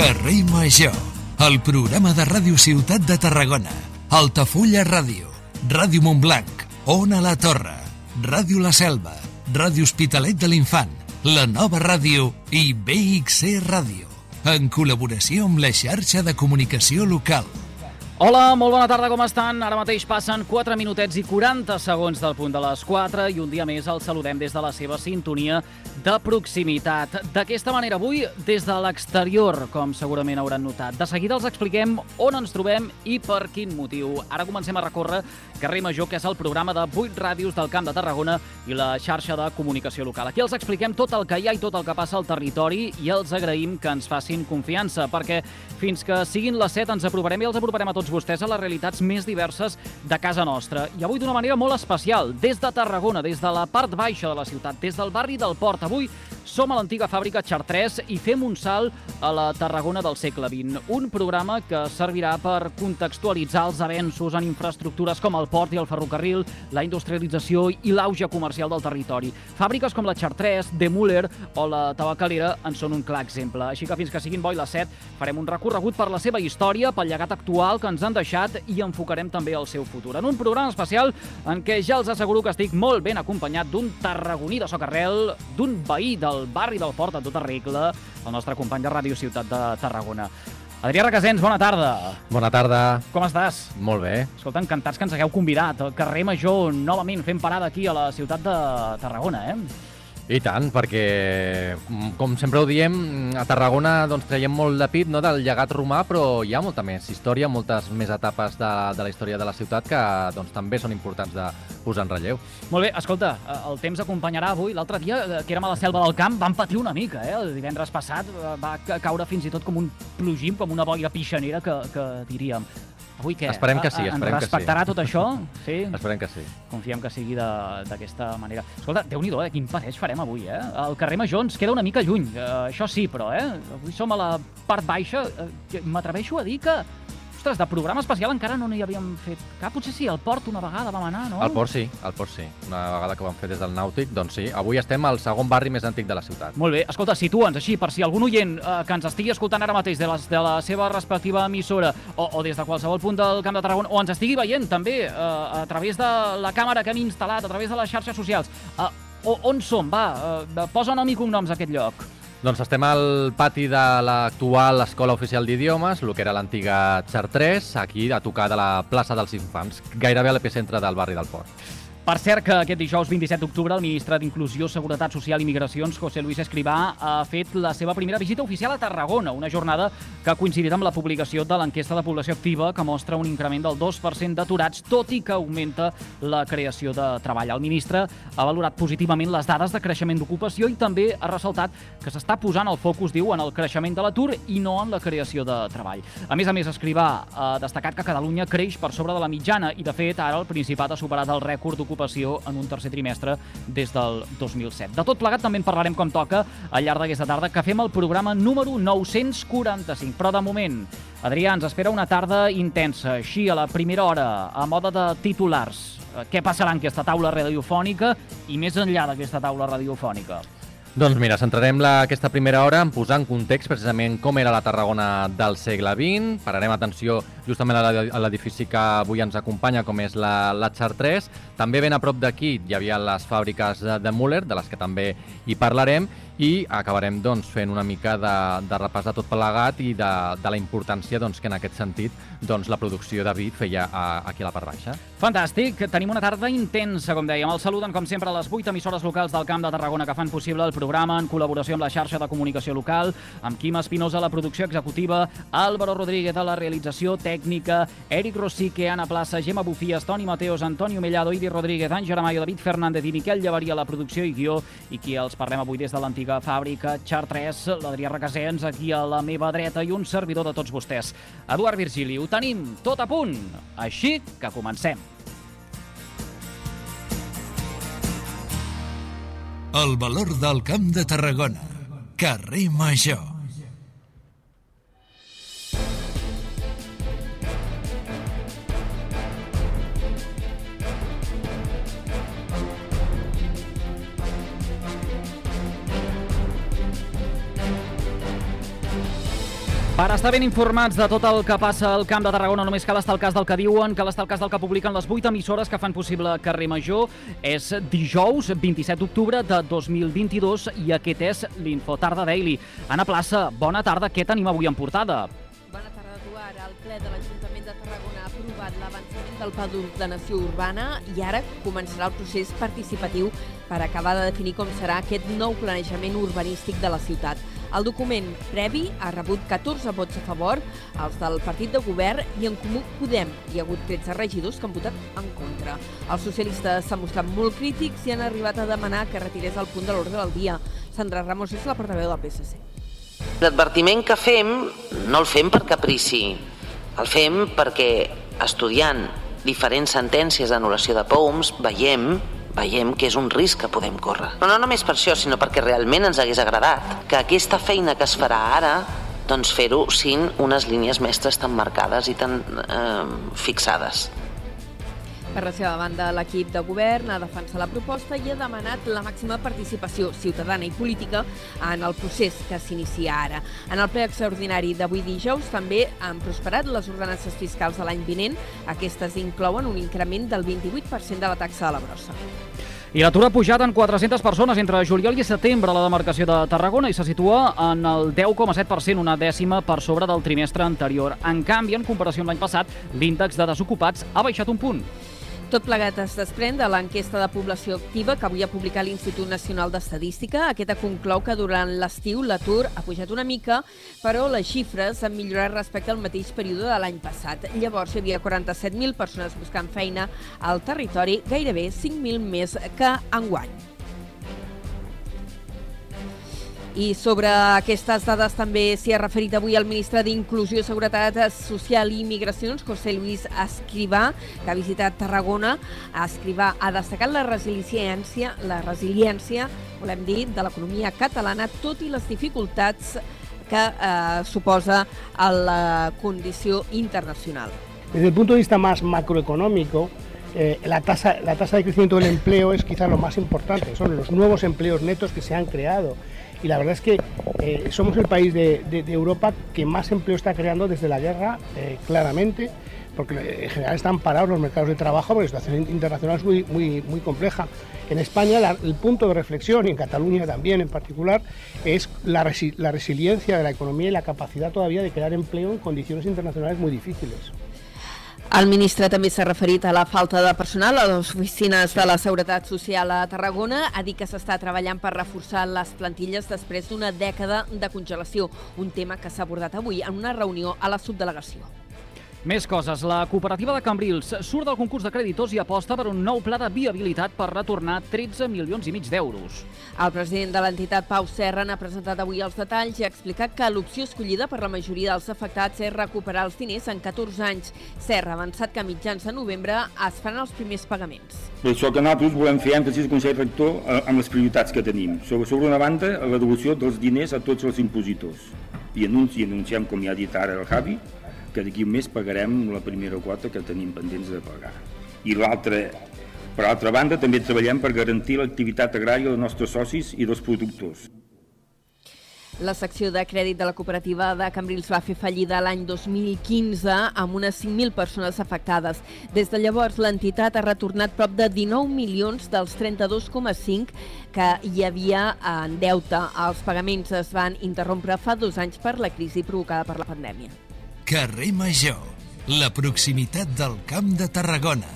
Carrer Major, el programa de Ràdio Ciutat de Tarragona, Altafulla Ràdio, Ràdio Montblanc, Ona la Torre, Ràdio La Selva, Ràdio Hospitalet de l'Infant, la nova ràdio i BXC Ràdio, en col·laboració amb la xarxa de comunicació local. Hola, molt bona tarda, com estan? Ara mateix passen 4 minutets i 40 segons del punt de les 4 i un dia més el saludem des de la seva sintonia de proximitat. D'aquesta manera, avui, des de l'exterior, com segurament hauran notat. De seguida els expliquem on ens trobem i per quin motiu. Ara comencem a recórrer Carrer Major, que és el programa de 8 ràdios del Camp de Tarragona i la xarxa de comunicació local. Aquí els expliquem tot el que hi ha i tot el que passa al territori i els agraïm que ens facin confiança, perquè fins que siguin les 7 ens aprovarem i els aprovarem a tots vostès a les realitats més diverses de casa nostra. I avui d'una manera molt especial, des de Tarragona, des de la part baixa de la ciutat, des del barri del Port. Avui som a l'antiga fàbrica Chartres i fem un salt a la Tarragona del segle XX. Un programa que servirà per contextualitzar els avenços en infraestructures com el port i el ferrocarril, la industrialització i l'auge comercial del territori. Fàbriques com la Chartres, De Müller o la Tabacalera en són un clar exemple. Així que fins que siguin bo i les 7 farem un recorregut per la seva història, pel llegat actual que ens han deixat i enfocarem també el seu futur. En un programa especial en què ja els asseguro que estic molt ben acompanyat d'un tarragoní de socarrel, d'un veí del barri del Port en tota regla, el nostre company de Ràdio Ciutat de Tarragona. Adrià Requesens, bona tarda. Bona tarda. Com estàs? Molt bé. Escolta, encantats que ens hagueu convidat al carrer Major novament fent parada aquí a la ciutat de Tarragona, eh? I tant, perquè, mm, com sempre ho diem, a Tarragona doncs, traiem molt de pit no, del llegat romà, però hi ha molta més història, moltes més etapes de, de la història de la ciutat que doncs, també són importants de posar en relleu. Molt bé, escolta, eh, el temps acompanyarà avui. L'altre dia, eh, que érem a la selva del camp, vam patir una mica, eh? El divendres passat va caure fins i tot com un plogim, com una boira pixanera que, que diríem. Avui què? Esperem que sí, esperem que sí. respectarà tot això? Sí? Esperem que sí. Confiem que sigui d'aquesta manera. Escolta, déu nhi eh? quin passeig farem avui, eh? El carrer Major ens queda una mica lluny, uh, això sí, però, eh? Avui som a la part baixa. Uh, M'atreveixo a dir que Ostres, de programa especial encara no n'hi havíem fet cap. Potser sí, al port una vegada vam anar, no? Al port sí, al port sí. Una vegada que vam fer des del Nàutic, doncs sí. Avui estem al segon barri més antic de la ciutat. Molt bé. Escolta, situa'ns així, per si algun oient eh, que ens estigui escoltant ara mateix de, les, de la seva respectiva emissora o, o des de qualsevol punt del Camp de Tarragona, o ens estigui veient també eh, a través de la càmera que hem instal·lat, a través de les xarxes socials, eh, on som? Va, eh, posa nom i cognoms a aquest lloc. Doncs estem al pati de l'actual Escola Oficial d'Idiomes, el que era l'antiga Chartres, aquí a tocar de la plaça dels Infants, gairebé a l'epicentre del barri del Port. Per cert que aquest dijous 27 d'octubre el ministre d'Inclusió, Seguretat Social i Migracions, José Luis Escrivà, ha fet la seva primera visita oficial a Tarragona, una jornada que ha coincidit amb la publicació de l'enquesta de població activa que mostra un increment del 2% d'aturats, tot i que augmenta la creació de treball. El ministre ha valorat positivament les dades de creixement d'ocupació i també ha ressaltat que s'està posant el focus, diu, en el creixement de l'atur i no en la creació de treball. A més a més, Escrivà ha destacat que Catalunya creix per sobre de la mitjana i, de fet, ara el Principat ha superat el rècord d'ocupació ocupació en un tercer trimestre des del 2007. De tot plegat també en parlarem com toca al llarg d'aquesta tarda, que fem el programa número 945. Però de moment, Adrià, ens espera una tarda intensa, així a la primera hora, a moda de titulars. Eh, què passarà en aquesta taula radiofònica i més enllà d'aquesta taula radiofònica? Doncs mira, centrarem la, aquesta primera hora en posar en context precisament com era la Tarragona del segle XX. Pararem atenció justament a l'edifici que avui ens acompanya, com és la, la Chartres. També ben a prop d'aquí hi havia les fàbriques de, de Müller, de les que també hi parlarem, i acabarem doncs, fent una mica de, de repàs de tot plegat i de, de la importància doncs, que en aquest sentit doncs, la producció de vi feia a, aquí a la part baixa. Fantàstic, tenim una tarda intensa, com dèiem. El saluden, com sempre, a les 8 emissores locals del Camp de Tarragona que fan possible el programa en col·laboració amb la xarxa de comunicació local, amb Quim Espinosa, la producció executiva, Álvaro Rodríguez a la realització tècnica, Eric Rosique, Anna Plaça, Gemma Bufies, Toni Mateos, Antonio Mellado, Idi Rodríguez, Àngel Amayo, David Fernández i Miquel Llevaria, la producció i guió, i qui els parlem avui des de l'antiga antiga fàbrica Chartres, l'Adrià Requesens, aquí a la meva dreta i un servidor de tots vostès. Eduard Virgili, ho tenim tot a punt, així que comencem. El valor del Camp de Tarragona. Carrer Major. Per estar ben informats de tot el que passa al Camp de Tarragona, només cal estar al cas del que diuen, cal estar al cas del que publiquen les 8 emissores que fan possible Carrer Major. És dijous, 27 d'octubre de 2022 i aquest és l'Infotarda Daily. Anna Plaça, bona tarda, què tenim avui en portada? Bona tarda, Eduard. El ple de l'Ajuntament de Tarragona ha aprovat l'avançament del Pla d'Ordenació Urbana i ara començarà el procés participatiu per acabar de definir com serà aquest nou planejament urbanístic de la ciutat. El document previ ha rebut 14 vots a favor, els del partit de govern i en Comú Podem. Hi ha hagut 13 regidors que han votat en contra. Els socialistes s'han mostrat molt crítics i han arribat a demanar que retirés el punt de l'ordre del dia. Sandra Ramos és la portaveu del PSC. L'advertiment que fem no el fem per caprici, el fem perquè estudiant diferents sentències d'anul·lació de POUMS veiem veiem que és un risc que podem córrer. No, no només per això, sinó perquè realment ens hagués agradat que aquesta feina que es farà ara doncs fer-ho sin unes línies mestres tan marcades i tan eh, fixades. Per la seva banda, l'equip de govern ha defensat la proposta i ha demanat la màxima participació ciutadana i política en el procés que s'inicia ara. En el ple extraordinari d'avui dijous també han prosperat les ordenances fiscals de l'any vinent. Aquestes inclouen un increment del 28% de la taxa de la brossa. I l'atur ha pujat en 400 persones entre juliol i setembre a la demarcació de Tarragona i se situa en el 10,7%, una dècima per sobre del trimestre anterior. En canvi, en comparació amb l'any passat, l'índex de desocupats ha baixat un punt. Tot plegat es desprèn de l'enquesta de població activa que avui ha publicat l'Institut Nacional d'Estadística. Aquesta conclou que durant l'estiu l'atur ha pujat una mica, però les xifres han millorat respecte al mateix període de l'any passat. Llavors hi havia 47.000 persones buscant feina al territori, gairebé 5.000 més que enguany. I sobre aquestes dades també s'hi ha referit avui el ministre d'Inclusió, Seguretat Social i Migracions, José Luis Escrivà, que ha visitat Tarragona. Escrivà ha destacat la resiliència, la resiliència, volem dir, de l'economia catalana, tot i les dificultats que eh, suposa la condició internacional. Desde el punto de vista más macroeconómico, eh, la, tasa, la tasa de crecimiento del empleo es quizá lo más importante, son los nuevos empleos netos que se han creado y la verdad es que eh, somos el país de, Europa que más empleo está creando desde la guerra, eh, claramente, porque eh, en general están parados los mercados de trabajo, porque la situación internacional es muy, muy, muy compleja. En España el punto de reflexión, y en Cataluña también en particular, es la resiliencia de la economía y la capacidad todavía de crear empleo en condiciones internacionales muy difíciles. El ministre també s'ha referit a la falta de personal a les oficines de la Seguretat Social a Tarragona. Ha dit que s'està treballant per reforçar les plantilles després d'una dècada de congelació, un tema que s'ha abordat avui en una reunió a la subdelegació. Més coses. La cooperativa de Cambrils surt del concurs de creditors i aposta per un nou pla de viabilitat per retornar 13 milions i mig d'euros. El president de l'entitat, Pau Serra, n'ha presentat avui els detalls i ha explicat que l'opció escollida per la majoria dels afectats és recuperar els diners en 14 anys. Serra ha avançat que a mitjans de novembre es faran els primers pagaments. Per això que nosaltres volem fer èmfasi al Consell Rector amb les prioritats que tenim. Sobre, sobre una banda, la devolució dels diners a tots els impositors. I anunci, anunciem, com ja ha dit ara el Javi, que d'aquí un mes pagarem la primera quota que tenim pendents de pagar. I l'altra, per altra banda, també treballem per garantir l'activitat agrària dels nostres socis i dels productors. La secció de crèdit de la cooperativa de Cambrils va fer fallida l'any 2015 amb unes 5.000 persones afectades. Des de llavors, l'entitat ha retornat prop de 19 milions dels 32,5 que hi havia en deute. Els pagaments es van interrompre fa dos anys per la crisi provocada per la pandèmia. Carrer Major, la proximitat del Camp de Tarragona.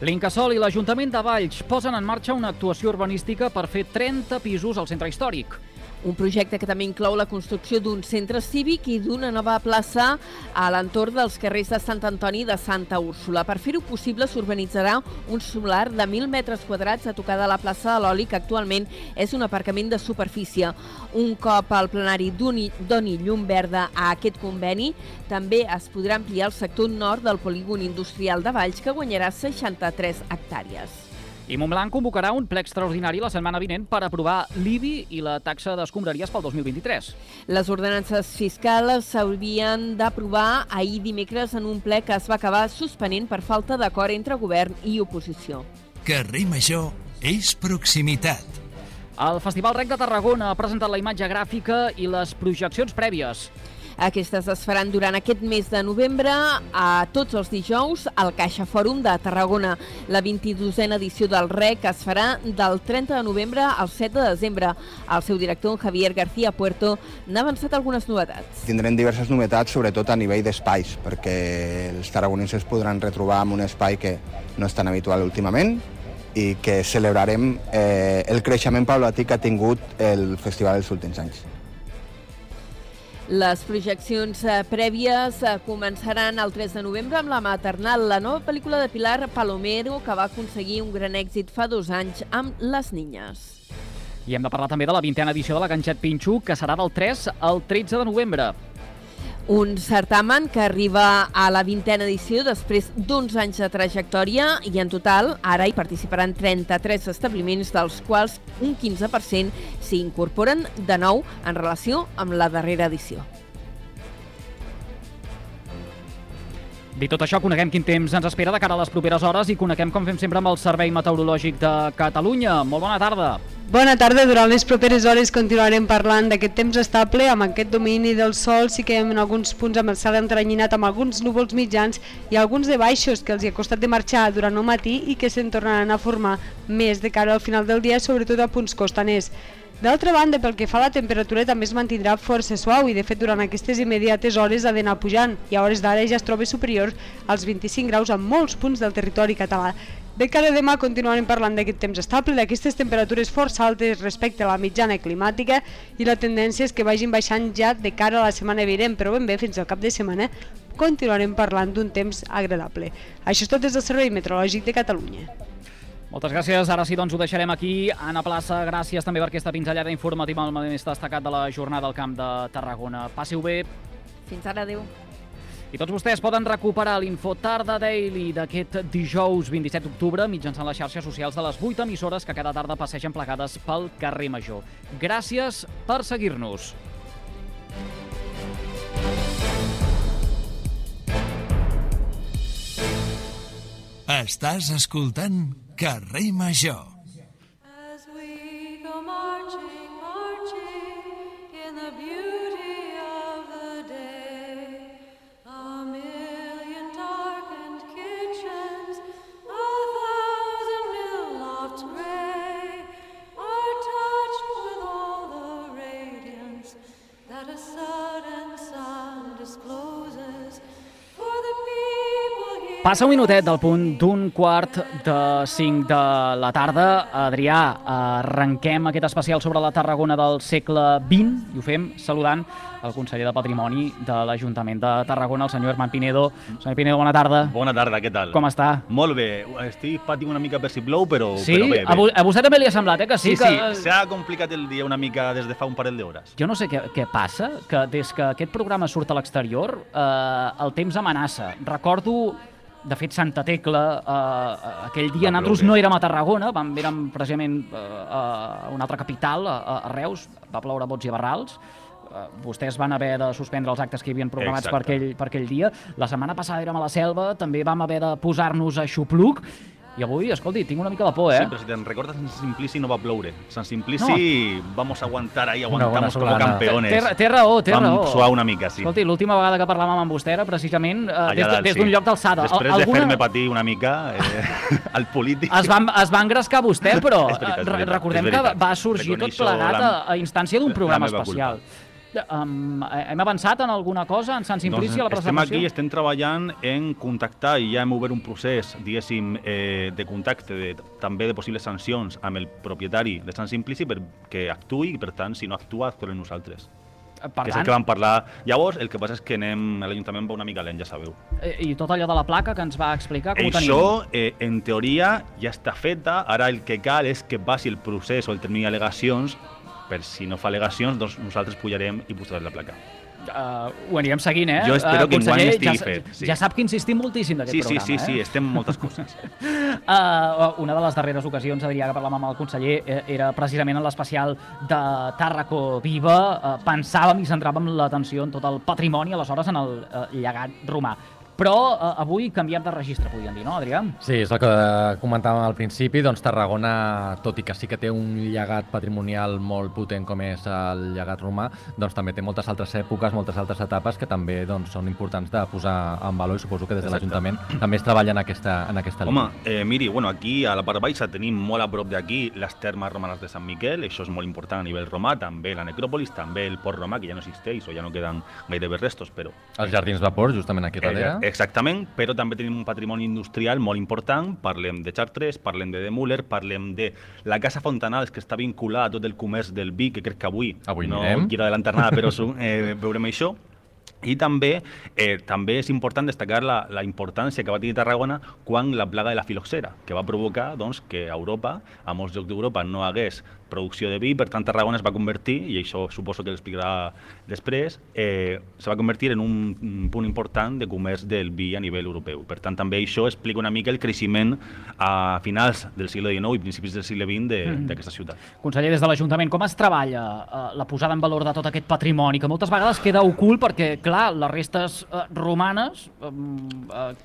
L'Incasol i l'Ajuntament de Valls posen en marxa una actuació urbanística per fer 30 pisos al centre històric. Un projecte que també inclou la construcció d'un centre cívic i d'una nova plaça a l'entorn dels carrers de Sant Antoni i de Santa Úrsula. Per fer-ho possible s'urbanitzarà un solar de 1.000 metres quadrats a tocar de la plaça de l'Oli, que actualment és un aparcament de superfície. Un cop el plenari doni, llum verda a aquest conveni, també es podrà ampliar el sector nord del polígon industrial de Valls, que guanyarà 63 hectàrees. I Montblanc convocarà un ple extraordinari la setmana vinent per aprovar l'IBI i la taxa d'escombraries pel 2023. Les ordenances fiscals s'haurien d'aprovar ahir dimecres en un ple que es va acabar suspenent per falta d'acord entre govern i oposició. Carrer Major és proximitat. El Festival Rec de Tarragona ha presentat la imatge gràfica i les projeccions prèvies. Aquestes es faran durant aquest mes de novembre a tots els dijous al Caixa Fòrum de Tarragona. La 22a edició del REC es farà del 30 de novembre al 7 de desembre. El seu director, Javier García Puerto, n'ha avançat algunes novetats. Tindrem diverses novetats, sobretot a nivell d'espais, perquè els tarragonenses podran retrobar en un espai que no és tan habitual últimament, i que celebrarem eh, el creixement paulatí que ha tingut el festival dels últims anys. Les projeccions eh, prèvies eh, començaran el 3 de novembre amb La Maternal, la nova pel·lícula de Pilar Palomero que va aconseguir un gran èxit fa dos anys amb Les Niñes. I hem de parlar també de la vintena edició de la Ganxet Pinxo, que serà del 3 al 13 de novembre. Un certamen que arriba a la vintena edició després d'uns anys de trajectòria i en total ara hi participaran 33 establiments, dels quals un 15% s'hi incorporen de nou en relació amb la darrera edició. Dit tot això, coneguem quin temps ens espera de cara a les properes hores i coneguem, com fem sempre, amb el Servei Meteorològic de Catalunya. Molt bona tarda. Bona tarda. Durant les properes hores continuarem parlant d'aquest temps estable, amb aquest domini del sol, sí que en alguns punts amb el cel entranyinat amb alguns núvols mitjans i alguns de baixos que els hi ha costat de marxar durant el matí i que se'n tornaran a formar més de cara al final del dia, sobretot a punts costaners. D'altra banda, pel que fa a la temperatura també es mantindrà força suau i de fet durant aquestes immediates hores ha d'anar pujant i a hores d'ara ja es troba superior als 25 graus en molts punts del territori català. De cara a demà continuarem parlant d'aquest temps estable, d'aquestes temperatures força altes respecte a la mitjana climàtica i la tendència és que vagin baixant ja de cara a la setmana vinent, però ben bé fins al cap de setmana continuarem parlant d'un temps agradable. Això és tot des del Servei Meteorològic de Catalunya. Moltes gràcies. Ara sí, doncs ho deixarem aquí. Anna Plaça, gràcies també per aquesta pinzellada informativa amb el més destacat de la jornada al Camp de Tarragona. Passi-ho bé. Fins ara, adeu. I tots vostès poden recuperar l'Info Tarda Daily d'aquest dijous 27 d'octubre mitjançant les xarxes socials de les 8 emissores que cada tarda passegen plegades pel carrer Major. Gràcies per seguir-nos. Estàs escoltant Carrer Major. As we go marching, marching in the beauty Passa un minutet del punt d'un quart de cinc de la tarda. Adrià, arrenquem aquest especial sobre la Tarragona del segle XX i ho fem saludant el conseller de Patrimoni de l'Ajuntament de Tarragona, el senyor Herman Pinedo. Senyor Pinedo, bona tarda. Bona tarda, què tal? Com està? Molt bé, estic patint una mica per si plou, però, Sí? però bé, bé. A, vo- a vostè també li ha semblat, eh, que sí? sí, que... sí, s'ha complicat el dia una mica des de fa un parell d'hores. Jo no sé què, què passa, que des que aquest programa surt a l'exterior, eh, el temps amenaça. Recordo, de fet, Santa Tecla, eh, aquell dia nosaltres no érem a Tarragona, vam, érem precisament eh, a una altra capital, a, a Reus, va ploure bots i barrals, eh, vostès van haver de suspendre els actes que hi havien programats per Exacte. aquell, per aquell dia. La setmana passada érem a la selva, també vam haver de posar-nos a xupluc, i avui, escolti, tinc una mica de por, eh? Sí, però si te'n recordes, Sant Simplici no va ploure. Sant Simplici vamos a aguantar ahí, aguantamos como solana. campeones. Té, té raó, té Vam raó. suar una mica, sí. Escolti, l'última vegada que parlàvem amb vostè era precisament eh, Allà des, des sí. d'un lloc d'alçada. Després Al- de fer-me patir una mica eh, al polític. Es va, es va engrescar vostè, però veritat, eh, veritat, recordem que va sorgir tot Reconeixo plegat a, la- a instància d'un programa meva culpa. Um, hem avançat en alguna cosa en Sant Simplici a la Doncs estem presentació? aquí, estem treballant en contactar i ja hem obert un procés, diguéssim, eh, de contacte, de, també de possibles sancions amb el propietari de Sant Simplici perquè actuï i, per tant, si no actua, actuarem nosaltres. Per que és el tant, que vam parlar. Llavors, el que passa és que anem, a l'Ajuntament va una mica lent, ja sabeu. eh, i tot allò de la placa que ens va explicar, com ho tenim? Això, eh, en teoria, ja està feta. Ara el que cal és que passi el procés o el termini d'al·legacions per si no fa al·legacions, doncs nosaltres pujarem i posarem la placa. Uh, ho anirem seguint, eh? Jo espero Eh, que enguany conseller, estigui ja, fet, sí. Ja sap que insistim moltíssim d'aquest Sí, sí, programa, sí, eh? sí, estem en moltes coses. Uh, una de les darreres ocasions, Adrià, que parlàvem amb el conseller, eh, era precisament en l'especial de Tàrraco Viva. Uh, pensàvem i centràvem l'atenció en tot el patrimoni, aleshores en el uh, llegat romà. Però eh, avui canviem de registre, podríem dir, no, Adrià? Sí, és el que comentàvem al principi, doncs Tarragona, tot i que sí que té un llegat patrimonial molt potent com és el llegat romà, doncs també té moltes altres èpoques, moltes altres etapes que també doncs, són importants de posar en valor i suposo que des de l'Ajuntament també es treballa en aquesta, en aquesta Home, línia. eh, miri, bueno, aquí a la part baixa tenim molt a prop d'aquí les termes romanes de Sant Miquel, això és molt important a nivell romà, també la necròpolis, també el port romà, que ja no existeix o ja no queden gairebé restos, però... Els Jardins Vapor, justament aquí darrere. Eh, exactament, però també tenim un patrimoni industrial molt important, parlem de Chartres, parlem de De Müller, parlem de la Casa Fontanals, que està vinculada a tot el comerç del vi, que crec que avui, Avui no anirem. quiero adelantar nada, però eh, veurem això. I també eh, també és important destacar la, la importància que va tenir Tarragona quan la plaga de la filoxera, que va provocar doncs, que a Europa, a molts llocs d'Europa, no hagués producció de vi, per tant Tarragona es va convertir, i això suposo que l'explicarà després, eh, se va convertir en un, un punt important de comerç del vi a nivell europeu. Per tant, també això explica una mica el creixement a finals del segle XIX i principis del segle XX de- Mhm. d'aquesta ciutat. Conseller, des de l'Ajuntament, com es treballa eh, la posada en valor de tot aquest patrimoni, que moltes vegades queda ocult perquè, clar, les restes eh, romanes eh,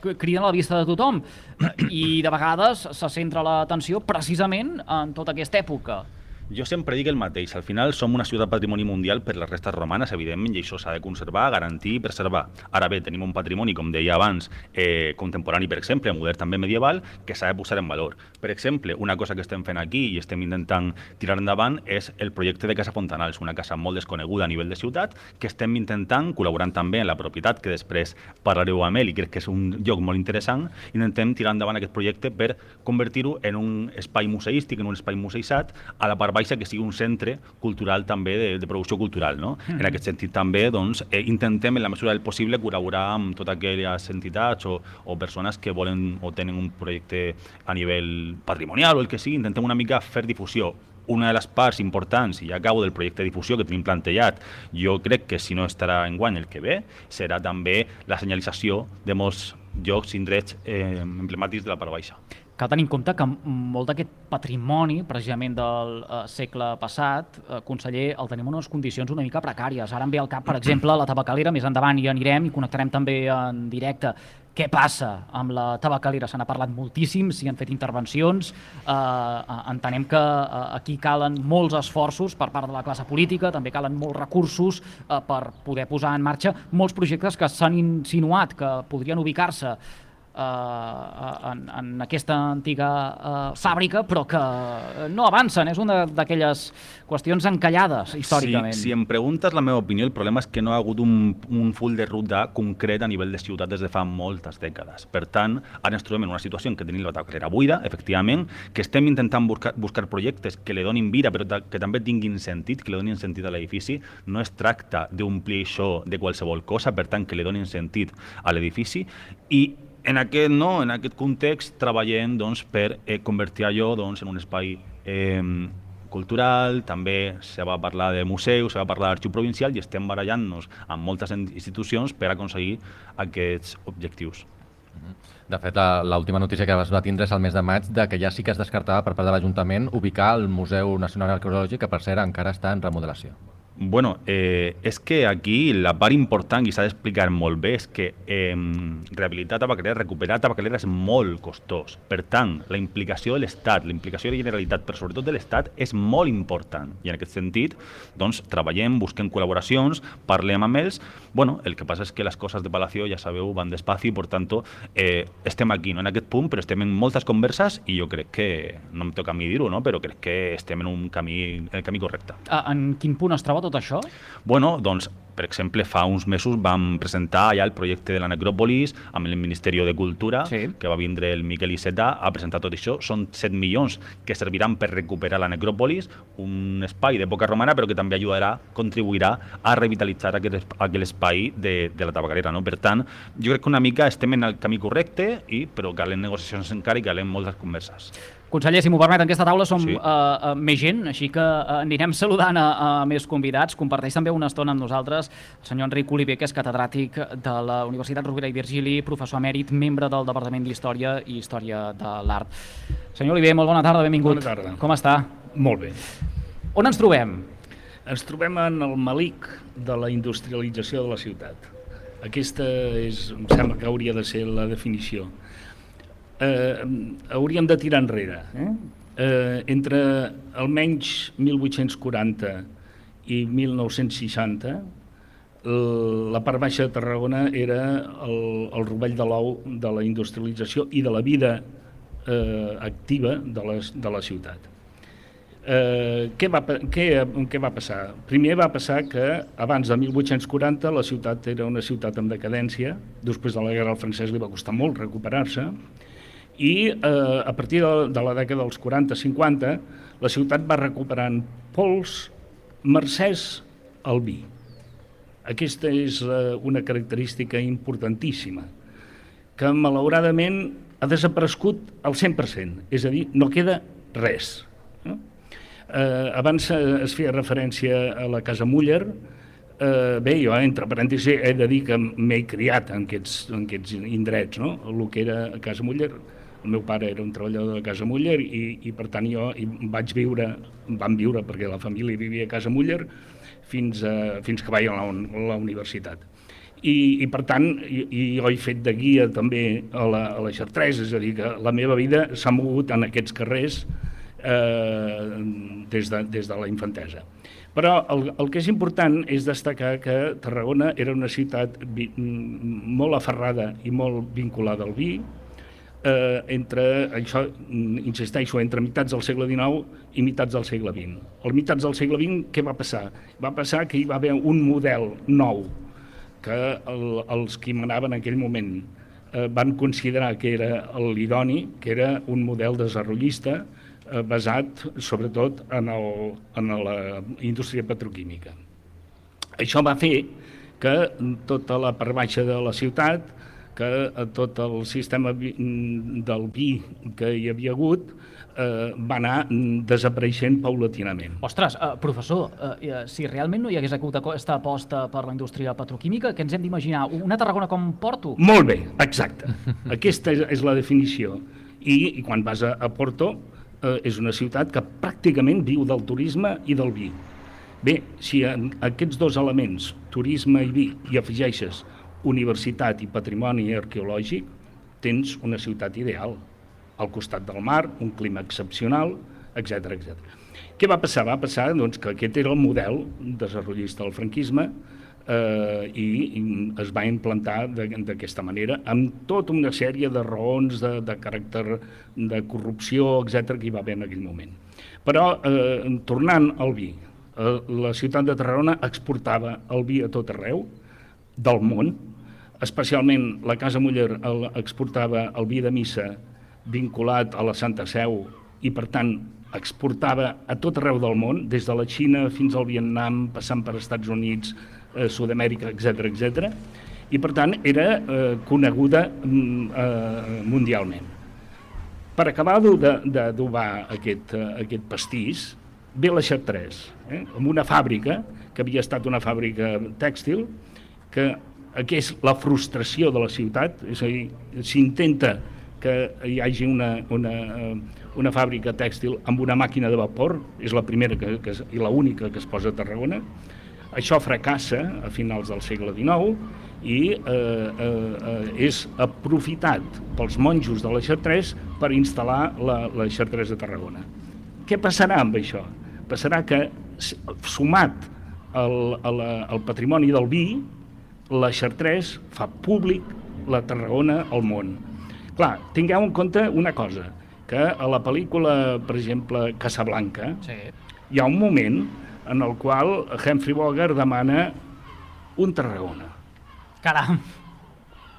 eh, criden a la vista de tothom eh, i de vegades se centra l'atenció precisament en tota aquesta època. Jo sempre dic el mateix, al final som una ciutat patrimoni mundial per les restes romanes, evidentment, i això s'ha de conservar, garantir i preservar. Ara bé, tenim un patrimoni, com deia abans, eh, contemporani, per exemple, modern també medieval, que s'ha de posar en valor. Per exemple, una cosa que estem fent aquí i estem intentant tirar endavant és el projecte de Casa Fontanals, una casa molt desconeguda a nivell de ciutat, que estem intentant, col·laborant també en la propietat, que després parlareu amb ell i crec que és un lloc molt interessant, intentem tirar endavant aquest projecte per convertir-ho en un espai museístic, en un espai museïsat, a la part baixa que sigui un centre cultural també de, de producció cultural. No? Mhm. En aquest sentit també doncs, eh, intentem en la mesura del possible col·laborar amb totes aquelles entitats o, o persones que volen o tenen un projecte a nivell patrimonial o el que sigui, intentem una mica fer difusió una de les parts importants, i ja acabo del projecte de difusió que tenim plantejat, jo crec que si no estarà en guany el que ve, serà també la senyalització de molts llocs, indrets eh, emblemàtics de la part baixa. Cal tenir en compte que molt d'aquest patrimoni, precisament del eh, segle passat, eh, conseller, el tenim en unes condicions una mica precàries. Ara em ve al cap, per exemple, la tabacalera, més endavant hi anirem i connectarem també en directe. Què passa amb la tabacalera? Se n'ha parlat moltíssim, s'hi han fet intervencions, eh, entenem que eh, aquí calen molts esforços per part de la classe política, també calen molts recursos eh, per poder posar en marxa molts projectes que s'han insinuat que podrien ubicar-se eh, en, en aquesta antiga eh, fàbrica, però que no avancen. És una d'aquelles qüestions encallades històricament. Si, si em preguntes la meva opinió, el problema és que no ha hagut un, un full de ruta concret a nivell de ciutat des de fa moltes dècades. Per tant, ara ens trobem en una situació en què tenim la tabacalera buida, efectivament, que estem intentant buscar, buscar projectes que li donin vida, però que també tinguin sentit, que li donin sentit a l'edifici. No es tracta d'omplir això de qualsevol cosa, per tant, que li donin sentit a l'edifici. I en aquest, no, en aquest context treballem doncs, per eh, convertir allò doncs, en un espai eh, cultural, també se va parlar de museus, se va parlar d'arxiu provincial i estem barallant-nos amb moltes institucions per aconseguir aquests objectius. De fet, l'última notícia que es va tindre és el mes de maig de que ja sí que es descartava per part de l'Ajuntament ubicar el Museu Nacional Arqueològic, que per cert encara està en remodelació. Bueno, eh, és que aquí la part important i s'ha d'explicar molt bé és que eh, rehabilitar tabacalera, recuperar tabacalera és molt costós. Per tant, la implicació de l'Estat, la implicació de la Generalitat, però sobretot de l'Estat, és molt important. I en aquest sentit, doncs, treballem, busquem col·laboracions, parlem amb ells. Bueno, el que passa és que les coses de Palacio, ja sabeu, van despacio i, per tant, eh, estem aquí, no en aquest punt, però estem en moltes converses i jo crec que, no em toca a mi dir-ho, no? però crec que estem en un camí, en el camí correcte. Eh, En quin punt es troba tot això? Bueno, doncs, per exemple, fa uns mesos vam presentar ja el projecte de la necròpolis amb el Ministeri de Cultura, sí. que va vindre el Miquel Iceta a presentar tot això. Són 7 milions que serviran per recuperar la necròpolis, un espai d'època romana, però que també ajudarà, contribuirà a revitalitzar aquell, esp- aquell espai de, de la tabacalera. No? Per tant, jo crec que una mica estem en el camí correcte, i, però calen negociacions encara i calen moltes converses. Conseller, si m'ho permet, en aquesta taula som Sí. sí. uh, uh, més gent, així que uh, anirem saludant a, a més convidats. Comparteix també una estona amb nosaltres el senyor Enric Oliver, que és catedràtic de la Universitat Rovira i Virgili, professor emèrit, membre del Departament d'Història i Història de l'Art. Senyor Oliver, molt bona tarda, benvingut. Bona tarda. Com està? Molt bé. On ens trobem? Ens trobem en el malic de la industrialització de la ciutat. Aquesta és, em sembla que hauria de ser la definició. Eh, hauríem de tirar enrere. Eh? Eh, entre almenys 1840 i 1960, l- la part baixa de Tarragona era el, el rovell de l'ou de la industrialització i de la vida eh, activa de la, de la ciutat. Eh, què, va, què, què va passar? Primer va passar que abans de 1840 la ciutat era una ciutat en decadència, després de la guerra al francès li va costar molt recuperar-se, i eh, a partir de, de la dècada dels 40-50 la ciutat va recuperant pols mercès al vi. Aquesta és eh, una característica importantíssima, que malauradament ha desaparegut al 100%, és a dir, no queda res. No? Eh, abans eh, es feia referència a la Casa Muller, eh, bé, jo, entre parèntesis, he de dir que m'he criat en aquests, en aquests indrets, no? el que era Casa Muller, el meu pare era un treballador de Casa Muller i, i per tant jo vaig viure, vam viure perquè la família vivia a Casa Muller fins, a, fins que vaig a la, a la universitat. I, i per tant, i, i jo he fet de guia també a la, a la Xartres, és a dir, que la meva vida s'ha mogut en aquests carrers eh, des, de, des de la infantesa. Però el, el que és important és destacar que Tarragona era una ciutat vi, molt aferrada i molt vinculada al vi, eh, entre, això, mm, insisteixo, entre mitats del segle XIX i mitats del segle XX. Al mitats del segle XX, què va passar? Va passar que hi va haver un model nou que el, els qui manaven en aquell moment eh, van considerar que era l'idoni, que era un model desenvolupista eh, basat sobretot en, el, en la indústria petroquímica. Això va fer que tota la part baixa de la ciutat, que eh, tot el sistema del vi que hi havia hagut eh, va anar desapareixent paulatinament. Ostres, uh, professor, uh, uh, si realment no hi hagués hagut aquesta aposta per la indústria petroquímica, què ens hem d'imaginar? Una Tarragona com Porto? Molt bé, exacte. Aquesta és, és la definició. I, i quan vas a, a Porto, eh, és una ciutat que pràcticament viu del turisme i del vi. Bé, si en aquests dos elements, turisme i vi, hi afegeixes universitat i patrimoni arqueològic, tens una ciutat ideal. Al costat del mar, un clima excepcional, etc etc. Què va passar? Va passar doncs, que aquest era el model desenvolupista del franquisme eh, i, es va implantar d'aquesta manera amb tota una sèrie de raons de, de caràcter de corrupció, etc que hi va haver en aquell moment. Però, eh, tornant al vi, eh, la ciutat de Tarragona exportava el vi a tot arreu del món, especialment la Casa Muller el, exportava el vi de missa vinculat a la Santa Seu i, per tant, exportava a tot arreu del món, des de la Xina fins al Vietnam, passant per Estats Units, eh, Sud-amèrica, etc etc. i, per tant, era eh, coneguda mm, eh, mundialment. Per acabar d'adobar aquest, eh, aquest pastís, ve la Chartres, eh, amb una fàbrica, que havia estat una fàbrica tèxtil, que aquí és la frustració de la ciutat, és a dir, s'intenta que hi hagi una, una, eh, una fàbrica tèxtil amb una màquina de vapor, és la primera que, que, és- i la única que es posa a Tarragona, això fracassa a finals del segle XIX i eh, eh, eh, és aprofitat pels monjos de la Chartres per instal·lar la, la Chartres de Tarragona. Què passarà amb això? Passarà que, sumat al, a la, al patrimoni del vi, la Chartres fa públic la Tarragona al món. Clar, tingueu en compte una cosa, que a la pel·lícula, per exemple, Casablanca, sí. hi ha un moment en el qual Humphrey Bogart demana un Tarragona. Caram!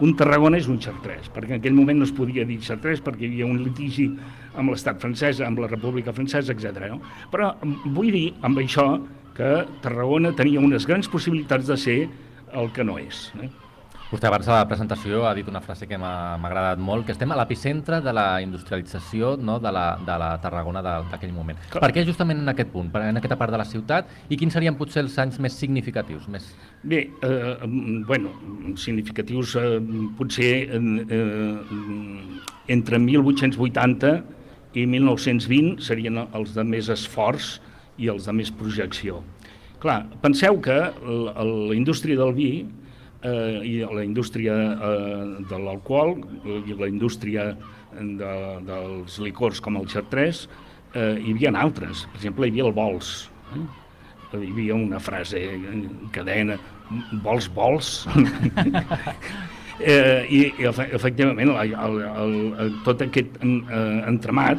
Un Tarragona és un Chartres, perquè en aquell moment no es podia dir Chartres perquè hi havia un litigi amb l'estat francès, amb la República Francesa, etc. No? Però vull dir amb això que Tarragona tenia unes grans possibilitats de ser el que no és. Eh? Vostè abans de la presentació ha dit una frase que m'ha agradat molt, que estem a l'epicentre de la industrialització no, de, la, de la Tarragona d'aquell moment. Clar. Per què justament en aquest punt, en aquesta part de la ciutat, i quins serien potser els anys més significatius? Més... Bé, eh, mm, bueno, significatius eh, potser eh, eh, entre 1880 i 1920 serien els de més esforç i els de més projecció. Clar, penseu que la indústria del vi eh, i la indústria eh, de l'alcohol i la indústria de, dels licors com el xartrès, eh, hi havia altres. Per exemple, hi havia el bols. Eh? Hi havia una frase, eh, cadena, vols, vols. eh, i, i efe- efectivament el, el, el, el, tot aquest eh, entramat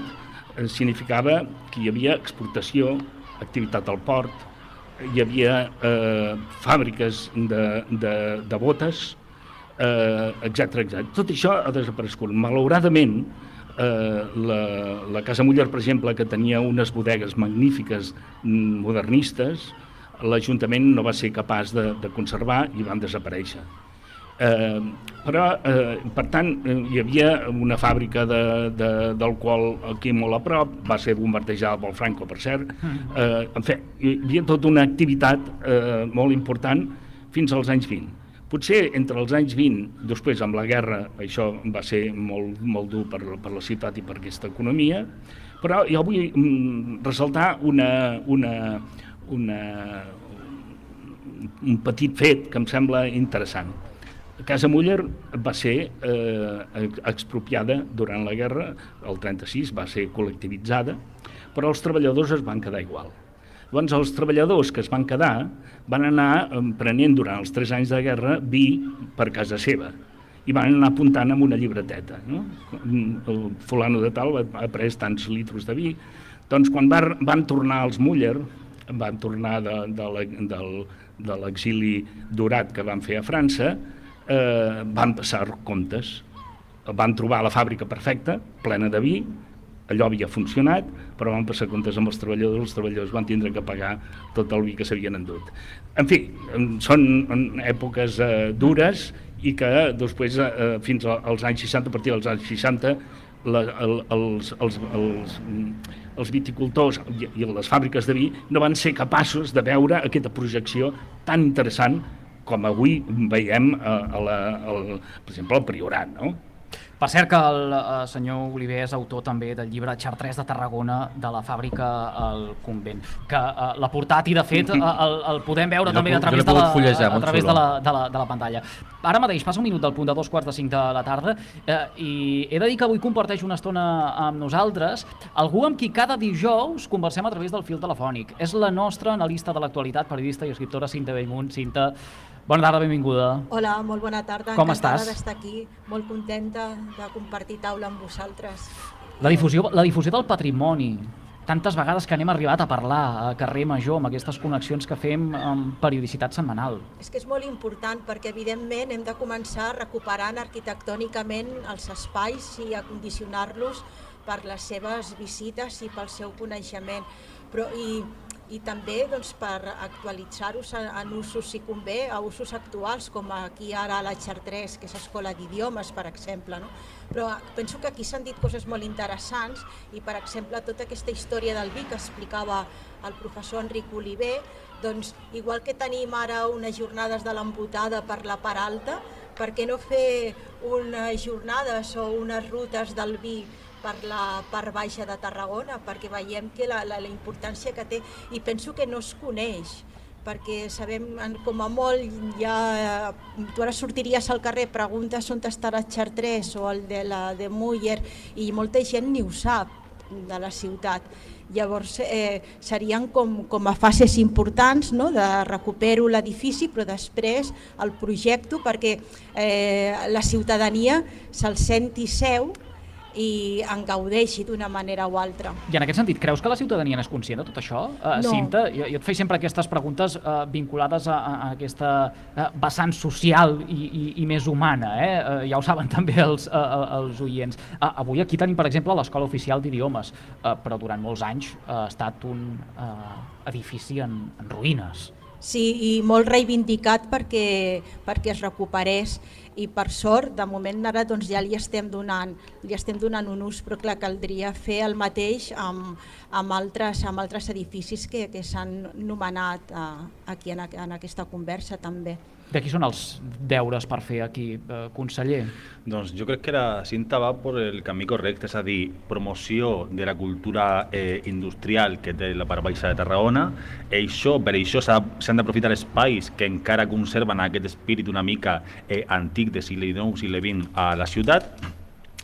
eh, significava que hi havia exportació, activitat al port, hi havia eh, fàbriques de, de, de botes, eh, etc etc. Tot això ha desaparegut. Malauradament, eh, la, la Casa Muller, per exemple, que tenia unes bodegues magnífiques modernistes, l'Ajuntament no va ser capaç de, de conservar i van desaparèixer. Eh, però, eh, per tant, eh, hi havia una fàbrica de- de- d'alcohol aquí molt a prop, va ser bombardejada pel Franco, per cert. Eh, en fi, hi havia tota una activitat eh, molt important fins als anys 20. Potser entre els anys 20, després amb la guerra, això va ser molt, molt dur per, per la ciutat i per aquesta economia, però jo vull mm, ressaltar una, una, una, un petit fet que em sembla interessant. Casa Muller va ser eh, expropiada durant la guerra, el 36 va ser col·lectivitzada, però els treballadors es van quedar igual. Llavors, els treballadors que es van quedar van anar prenent durant els tres anys de guerra vi per casa seva i van anar apuntant amb una llibreteta. No? El fulano de tal ha pres tants litros de vi. Doncs quan van, van tornar els Muller, van tornar de, de de l'exili durat que van fer a França, eh, van passar comptes. Van trobar la fàbrica perfecta, plena de vi, allò havia funcionat, però van passar comptes amb els treballadors, els treballadors van tindre que pagar tot el vi que s'havien endut. En fi, són èpoques eh, dures i que després, eh, fins a- als anys 60, a partir dels anys 60, la, el, els, els, els, mm, els viticultors i les fàbriques de vi no van ser capaços de veure aquesta projecció tan interessant com avui veiem a, a la, al, per exemple, al Priorat, no? Per cert que el eh, senyor Oliver és autor també del llibre Chartres de Tarragona de la fàbrica al convent, que eh, l'ha portat i de fet eh, el, el podem veure Jo també a través, de la, fullejar, a través de, la, de, la, de la pantalla. Ara mateix passa un minut del punt de dos quarts de cinc de la tarda eh, i he de dir que avui comparteix una estona amb nosaltres algú amb qui cada dijous conversem a través del fil telefònic. És la nostra analista de l'actualitat, periodista i escriptora Cinta Bellmunt. Cinta, bona tarda, benvinguda. Hola, molt bona tarda. Com Encantada estàs? d'estar aquí, molt contenta de compartir taula amb vosaltres. La difusió, la difusió del patrimoni. Tantes vegades que n'hem arribat a parlar a carrer Major amb aquestes connexions que fem amb periodicitat setmanal. És que és molt important perquè, evidentment, hem de començar recuperant arquitectònicament els espais i acondicionar-los per les seves visites i pel seu coneixement. Però, i, i també doncs, per actualitzar-los en, usos, si convé, a usos actuals, com aquí ara a la Chartres, que és escola d'idiomes, per exemple. No? Però penso que aquí s'han dit coses molt interessants i, per exemple, tota aquesta història del vi que explicava el professor Enric Oliver, doncs, igual que tenim ara unes jornades de l'amputada per la part alta, per què no fer unes jornades o unes rutes del vi per la part baixa de Tarragona, perquè veiem que la, la, la importància que té, i penso que no es coneix, perquè sabem, com a molt, ja, tu ara sortiries al carrer, preguntes on estarà Chartres o el de la de Muller, i molta gent ni ho sap de la ciutat. Llavors eh, serien com, com a fases importants no? de recupero l'edifici però després el projecte perquè eh, la ciutadania se'l senti seu i en gaudeixi d'una manera o altra. I en aquest sentit, creus que la ciutadania n'és conscient de tot això? Uh, No. Cinta, jo, jo et faig sempre aquestes preguntes uh, vinculades a, a, aquesta uh, vessant social i, i, i més humana, eh? Uh, ja ho saben també els, uh, els oients. Uh, avui aquí tenim, per exemple, l'Escola Oficial d'Idiomes, uh, però durant molts anys uh, ha estat un uh, edifici en, en ruïnes. Sí, i molt reivindicat perquè, perquè es recuperés i per sort, de moment ara doncs, ja li estem, donant, li estem donant un ús, però clar, caldria fer el mateix amb, amb, altres, amb altres edificis que, que s'han nomenat eh, aquí en, en aquesta conversa també. De qui són els deures per fer aquí, eh, conseller? Doncs jo crec que la cinta va per el camí correcte, és a dir, promoció de la cultura eh, industrial que té la part baixa de Tarragona. I això, per això s'ha- s'han d'aprofitar espais que encara conserven aquest espírit una mica eh, antic de segle XIX, segle XX a la ciutat.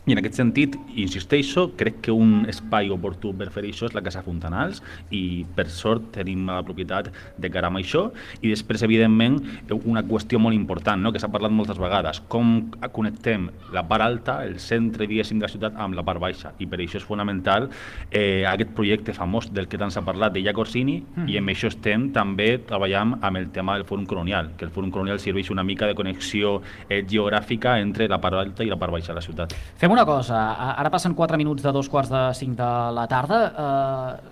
I en aquest sentit, insisteixo, crec que un espai oportú per fer això és la Casa Fontanals i per sort tenim la propietat de cara amb això i després, evidentment, una qüestió molt important no? que s'ha parlat moltes vegades, com connectem la part alta, el centre, diguéssim, de la ciutat amb la part baixa i per això és fonamental eh, aquest projecte famós del que tant s'ha parlat de Jack Orsini Mm. i amb això estem també treballant amb el tema del Fòrum Colonial, que el Fòrum Colonial serveix una mica de connexió eh, geogràfica entre la part alta i la part baixa de la ciutat. Fem una cosa, ara passen 4 minuts de dos quarts de 5 de la tarda. Eh,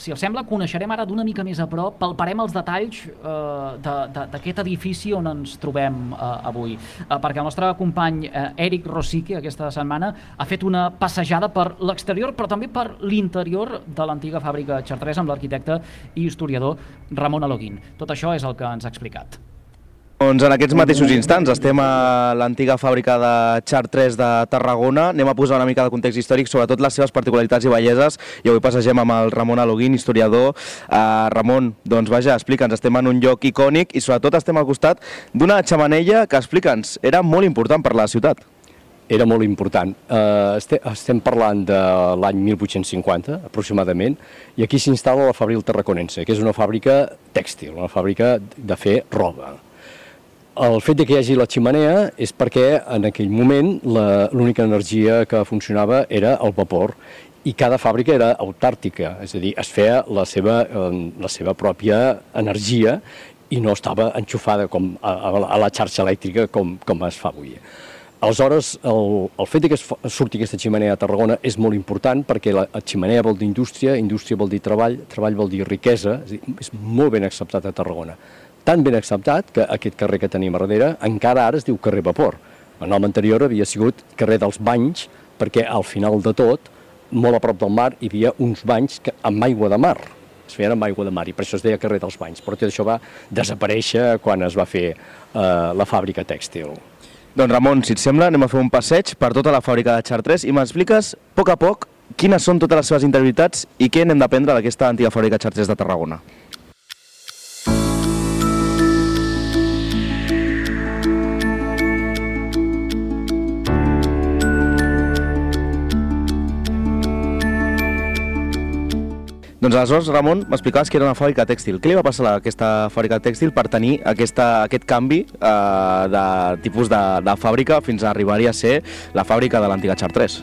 si els sembla, coneixerem ara d'una mica més a prop, palparem els detalls eh, de- de- d'aquest edifici on ens trobem eh, avui. Eh, perquè el nostre company eh, Eric Rosique aquesta setmana ha fet una passejada per l'exterior, però també per l'interior de l'antiga fàbrica Chartres amb l'arquitecte i historiador Ramon Aloguín. Tot això és el que ens ha explicat. Doncs en aquests mateixos instants estem a l'antiga fàbrica de Chartres de Tarragona. Anem a posar una mica de context històric, sobretot les seves particularitats i belleses. I avui passegem amb el Ramon Aloguín, historiador. Uh, Ramon, doncs vaja, explica'ns, estem en un lloc icònic i sobretot estem al costat d'una xamanella que, explica'ns, era molt important per la ciutat. Era molt important. Uh, este, estem parlant de l'any 1850, aproximadament, i aquí s'instal·la la Fabril Tarraconense, que és una fàbrica tèxtil, una fàbrica de fer roba. El fet de que hi hagi la ximenea és perquè en aquell moment l'única energia que funcionava era el vapor i cada fàbrica era autàrtica, és a dir, es feia la seva, eh, la seva pròpia energia i no estava enxufada com a, a- la xarxa elèctrica com, com es fa avui. Aleshores, el, el fet que es surti aquesta ximenea a Tarragona és molt important perquè la, ximenea vol dir indústria, indústria vol dir treball, treball vol dir riquesa, és, dir, és molt ben acceptat a Tarragona. Tan ben acceptat que aquest carrer que tenim a darrere encara ara es diu carrer Vapor. El nom anterior havia sigut carrer dels Banys perquè al final de tot, molt a prop del mar, hi havia uns banys que, amb aigua de mar. Es feien amb aigua de mar i per això es deia carrer dels Banys. Però tot això va desaparèixer quan es va fer eh, la fàbrica tèxtil. Doncs Ramon, si et sembla, anem a fer un passeig per tota la fàbrica de Chartres i m'expliques, a poc a poc, quines són totes les seves interioritats i què n'hem d'aprendre d'aquesta antiga fàbrica Chartres de Tarragona. Doncs aleshores, Ramon, m'explicaves que era una fàbrica tèxtil. Què li va passar a aquesta fàbrica tèxtil per tenir aquesta, aquest canvi eh, de tipus de, de fàbrica fins a arribar-hi a ser la fàbrica de l'antiga Chartres?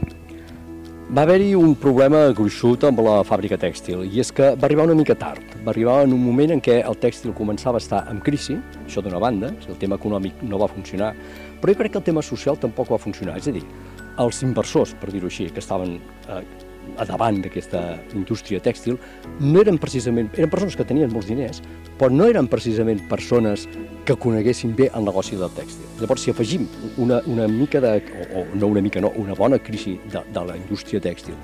Va haver-hi un problema gruixut amb la fàbrica tèxtil, i és que va arribar una mica tard. Va arribar en un moment en què el tèxtil començava a estar en crisi, això d'una banda, el tema econòmic no va funcionar, però jo crec que el tema social tampoc va funcionar. És a dir, els inversors, per dir-ho així, que estaven eh, a davant d'aquesta indústria tèxtil, no eren precisament, eren persones que tenien molts diners, però no eren precisament persones que coneguessin bé el negoci del tèxtil. Llavors, si afegim una, una mica de, o, o no una mica, no, una bona crisi de, de la indústria tèxtil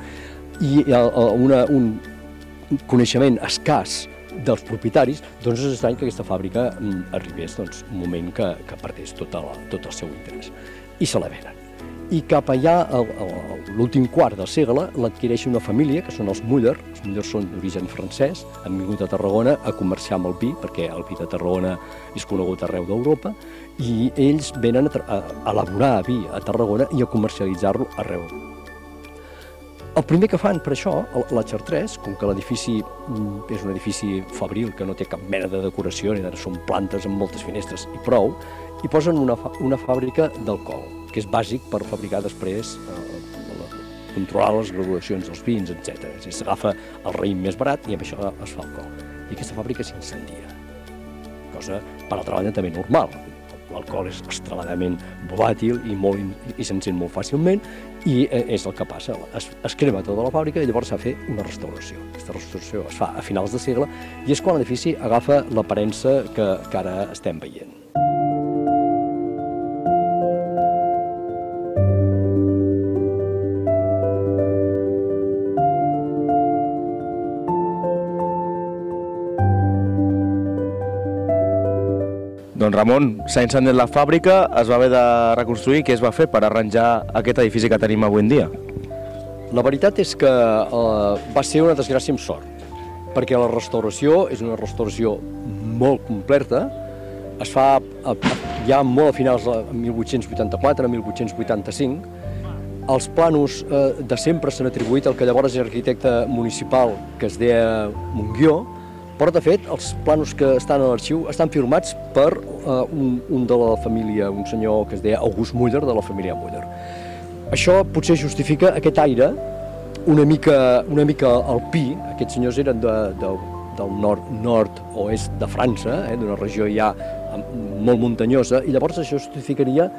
i el, el, una, un coneixement escàs dels propietaris, doncs és estrany que aquesta fàbrica mm, arribés doncs, un moment que, que perdés tot el, tot el seu interès. I se la venen. I cap allà, l'últim quart del segle, l'adquireix una família, que són els Müller. Els Müller són d'origen francès, han vingut a Tarragona a comerciar amb el vi, perquè el vi de Tarragona és conegut arreu d'Europa, i ells venen a, elaborar vi a Tarragona i a comercialitzar-lo arreu el primer que fan per això, la Chartres, com que l'edifici mm, és un edifici fabril que no té cap mena de decoració, ni són plantes amb moltes finestres i prou, hi posen una, una fàbrica d'alcohol, que és bàsic per fabricar després, eh, la- controlar les graduacions dels vins, etc. Dir, s'agafa el raïm més barat i amb això es fa alcohol. I aquesta fàbrica s'incendia, cosa, per altra banda, també normal. L'alcohol és extremadament volàtil i, molt, i s'encén molt fàcilment i eh, és el que passa. Es, es crema tota la fàbrica i llavors s'ha de fer una restauració. Aquesta restauració es fa a finals de segle i és quan l'edifici agafa l'aparença que, que ara estem veient. Doncs Ramon, s'ha incendiat la fàbrica, es va haver de reconstruir. Què es va fer per arranjar aquest edifici que tenim avui en dia? La veritat és que eh, va ser una desgràcia amb sort, perquè la restauració és una restauració molt completa, es fa ja molt a finals de 1884, 1885, els planos eh, de sempre s'han atribuït al que llavors era arquitecte municipal, que es deia Montguió, però de fet els planos que estan a l'arxiu estan firmats per eh, un, un de la família, un senyor que es deia August Muller, de la família Muller. Això potser justifica aquest aire una mica, una mica alpí, aquests senyors eren de, de, del nord, nord-oest de França, eh, d'una regió ja molt muntanyosa, i llavors això justificaria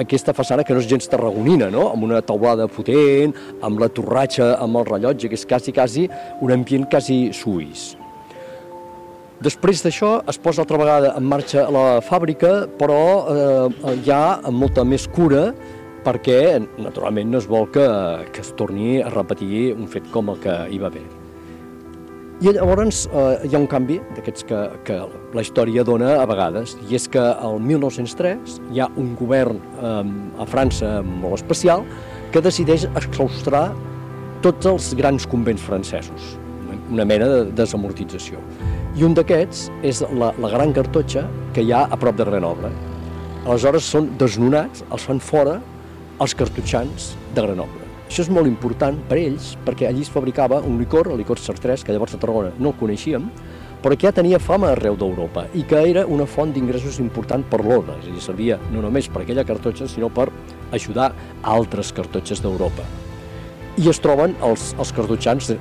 aquesta façana que no és gens tarragonina, no? amb una taulada potent, amb la torratxa, amb el rellotge, que és quasi, quasi un ambient quasi suís. Després d'això es posa altra vegada en marxa la fàbrica, però eh, ja amb molta més cura, perquè naturalment no es vol que, que es torni a repetir un fet com el que hi va haver. I llavors eh, hi ha un canvi d'aquests que, que la història dona a vegades, i és que el 1903 hi ha un govern eh, a França molt especial que decideix exclaustrar tots els grans convents francesos, una mena de desamortització. I un d'aquests és la, la gran cartotxa que hi ha a prop de Grenoble. Aleshores són desnonats, els fan fora els cartutxans de Grenoble. Això és molt important per ells perquè allí es fabricava un licor, el licor Sartrès, que llavors a Tarragona no el coneixíem, però que ja tenia fama arreu d'Europa i que era una font d'ingressos important per l'Oda, és a dir, servia no només per aquella cartotxa, sinó per ajudar altres cartotxes d'Europa. I es troben els, els cartutxans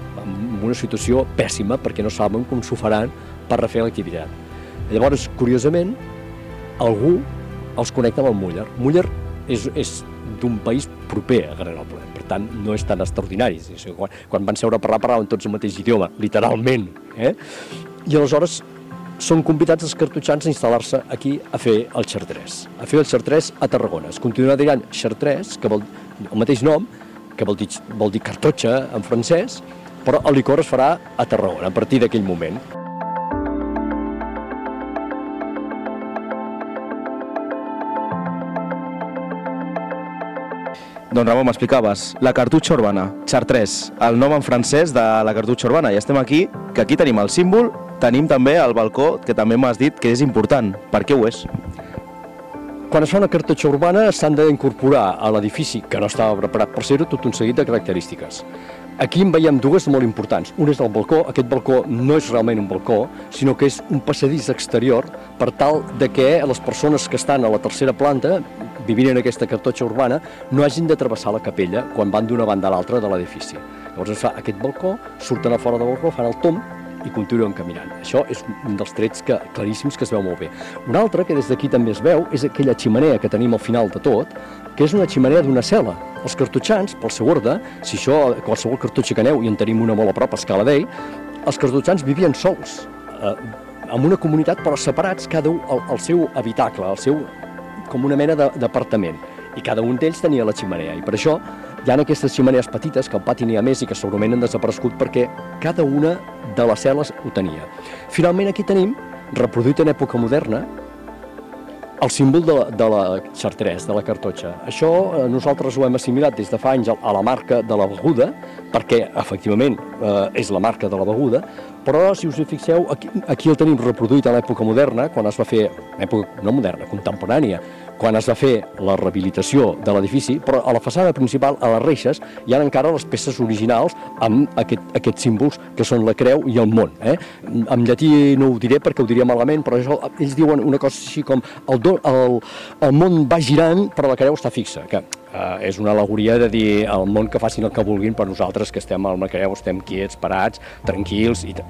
una situació pèssima perquè no saben com s'ho faran per refer l'activitat. Llavors, curiosament, algú els connecta amb el Muller. Muller és, és d'un país proper a Grenoble, per tant, no és tan extraordinari. Quan, quan van seure a parlar, parlaven tots el mateix idioma, literalment. Eh? I aleshores són convidats els cartutxans a instal·lar-se aquí a fer el xartrès, a fer el xartrès a Tarragona. Es continua dient xartrès, que vol el mateix nom, que vol dir, vol dir cartotxa en francès, però el licor es farà a Tarragona a partir d'aquell moment. Doncs Ramon, m'explicaves, la cartutxa urbana, Chartres, el nom en francès de la cartutxa urbana. I estem aquí, que aquí tenim el símbol, tenim també el balcó, que també m'has dit que és important. Per què ho és? Quan es fa una cartotxa urbana s'han d'incorporar a l'edifici, que no estava preparat per ser-ho, tot un seguit de característiques. Aquí en veiem dues molt importants. Un és el balcó, aquest balcó no és realment un balcó, sinó que és un passadís exterior per tal de que les persones que estan a la tercera planta, vivint en aquesta cartotxa urbana, no hagin de travessar la capella quan van d'una banda a l'altra de l'edifici. Llavors es fa aquest balcó, surten a fora del balcó, fan el tom i continuen caminant. Això és un dels trets que, claríssims que es veu molt bé. Un altre, que des d'aquí també es veu, és aquella ximenea que tenim al final de tot, que és una ximenea d'una cel·la. Els cartutxans, pel seu ordre, si això, qualsevol cartutxa que aneu, i en tenim una molt a prop, a Escala Dei, els cartutxans vivien sols, eh, amb una comunitat però separats, cada un al, al seu habitacle, al seu, com una mena d'apartament. I cada un d'ells tenia la ximenea, i per això hi ha aquestes ximenees petites, que al pati n'hi ha més i que segurament han desaparegut perquè cada una de les cel·les ho tenia. Finalment aquí tenim, reproduït en època moderna, el símbol de la, de la Chartres, de la cartotxa. Això eh, nosaltres ho hem assimilat des de fa anys a la marca de la beguda, perquè efectivament eh, és la marca de la beguda, però si us hi fixeu, aquí, aquí el tenim reproduït a l'època moderna, quan es va fer, època no moderna, contemporània, quan es va fer la rehabilitació de l'edifici, però a la façana principal, a les reixes, hi ha encara les peces originals amb aquest, aquests símbols que són la creu i el món. Eh? En llatí no ho diré perquè ho diria malament, però això, ells diuen una cosa així com el, do, el, el món va girant però la creu està fixa, que eh, és una alegoria de dir el món que facin el que vulguin per nosaltres que estem al creu, estem quiets, parats, tranquils i te-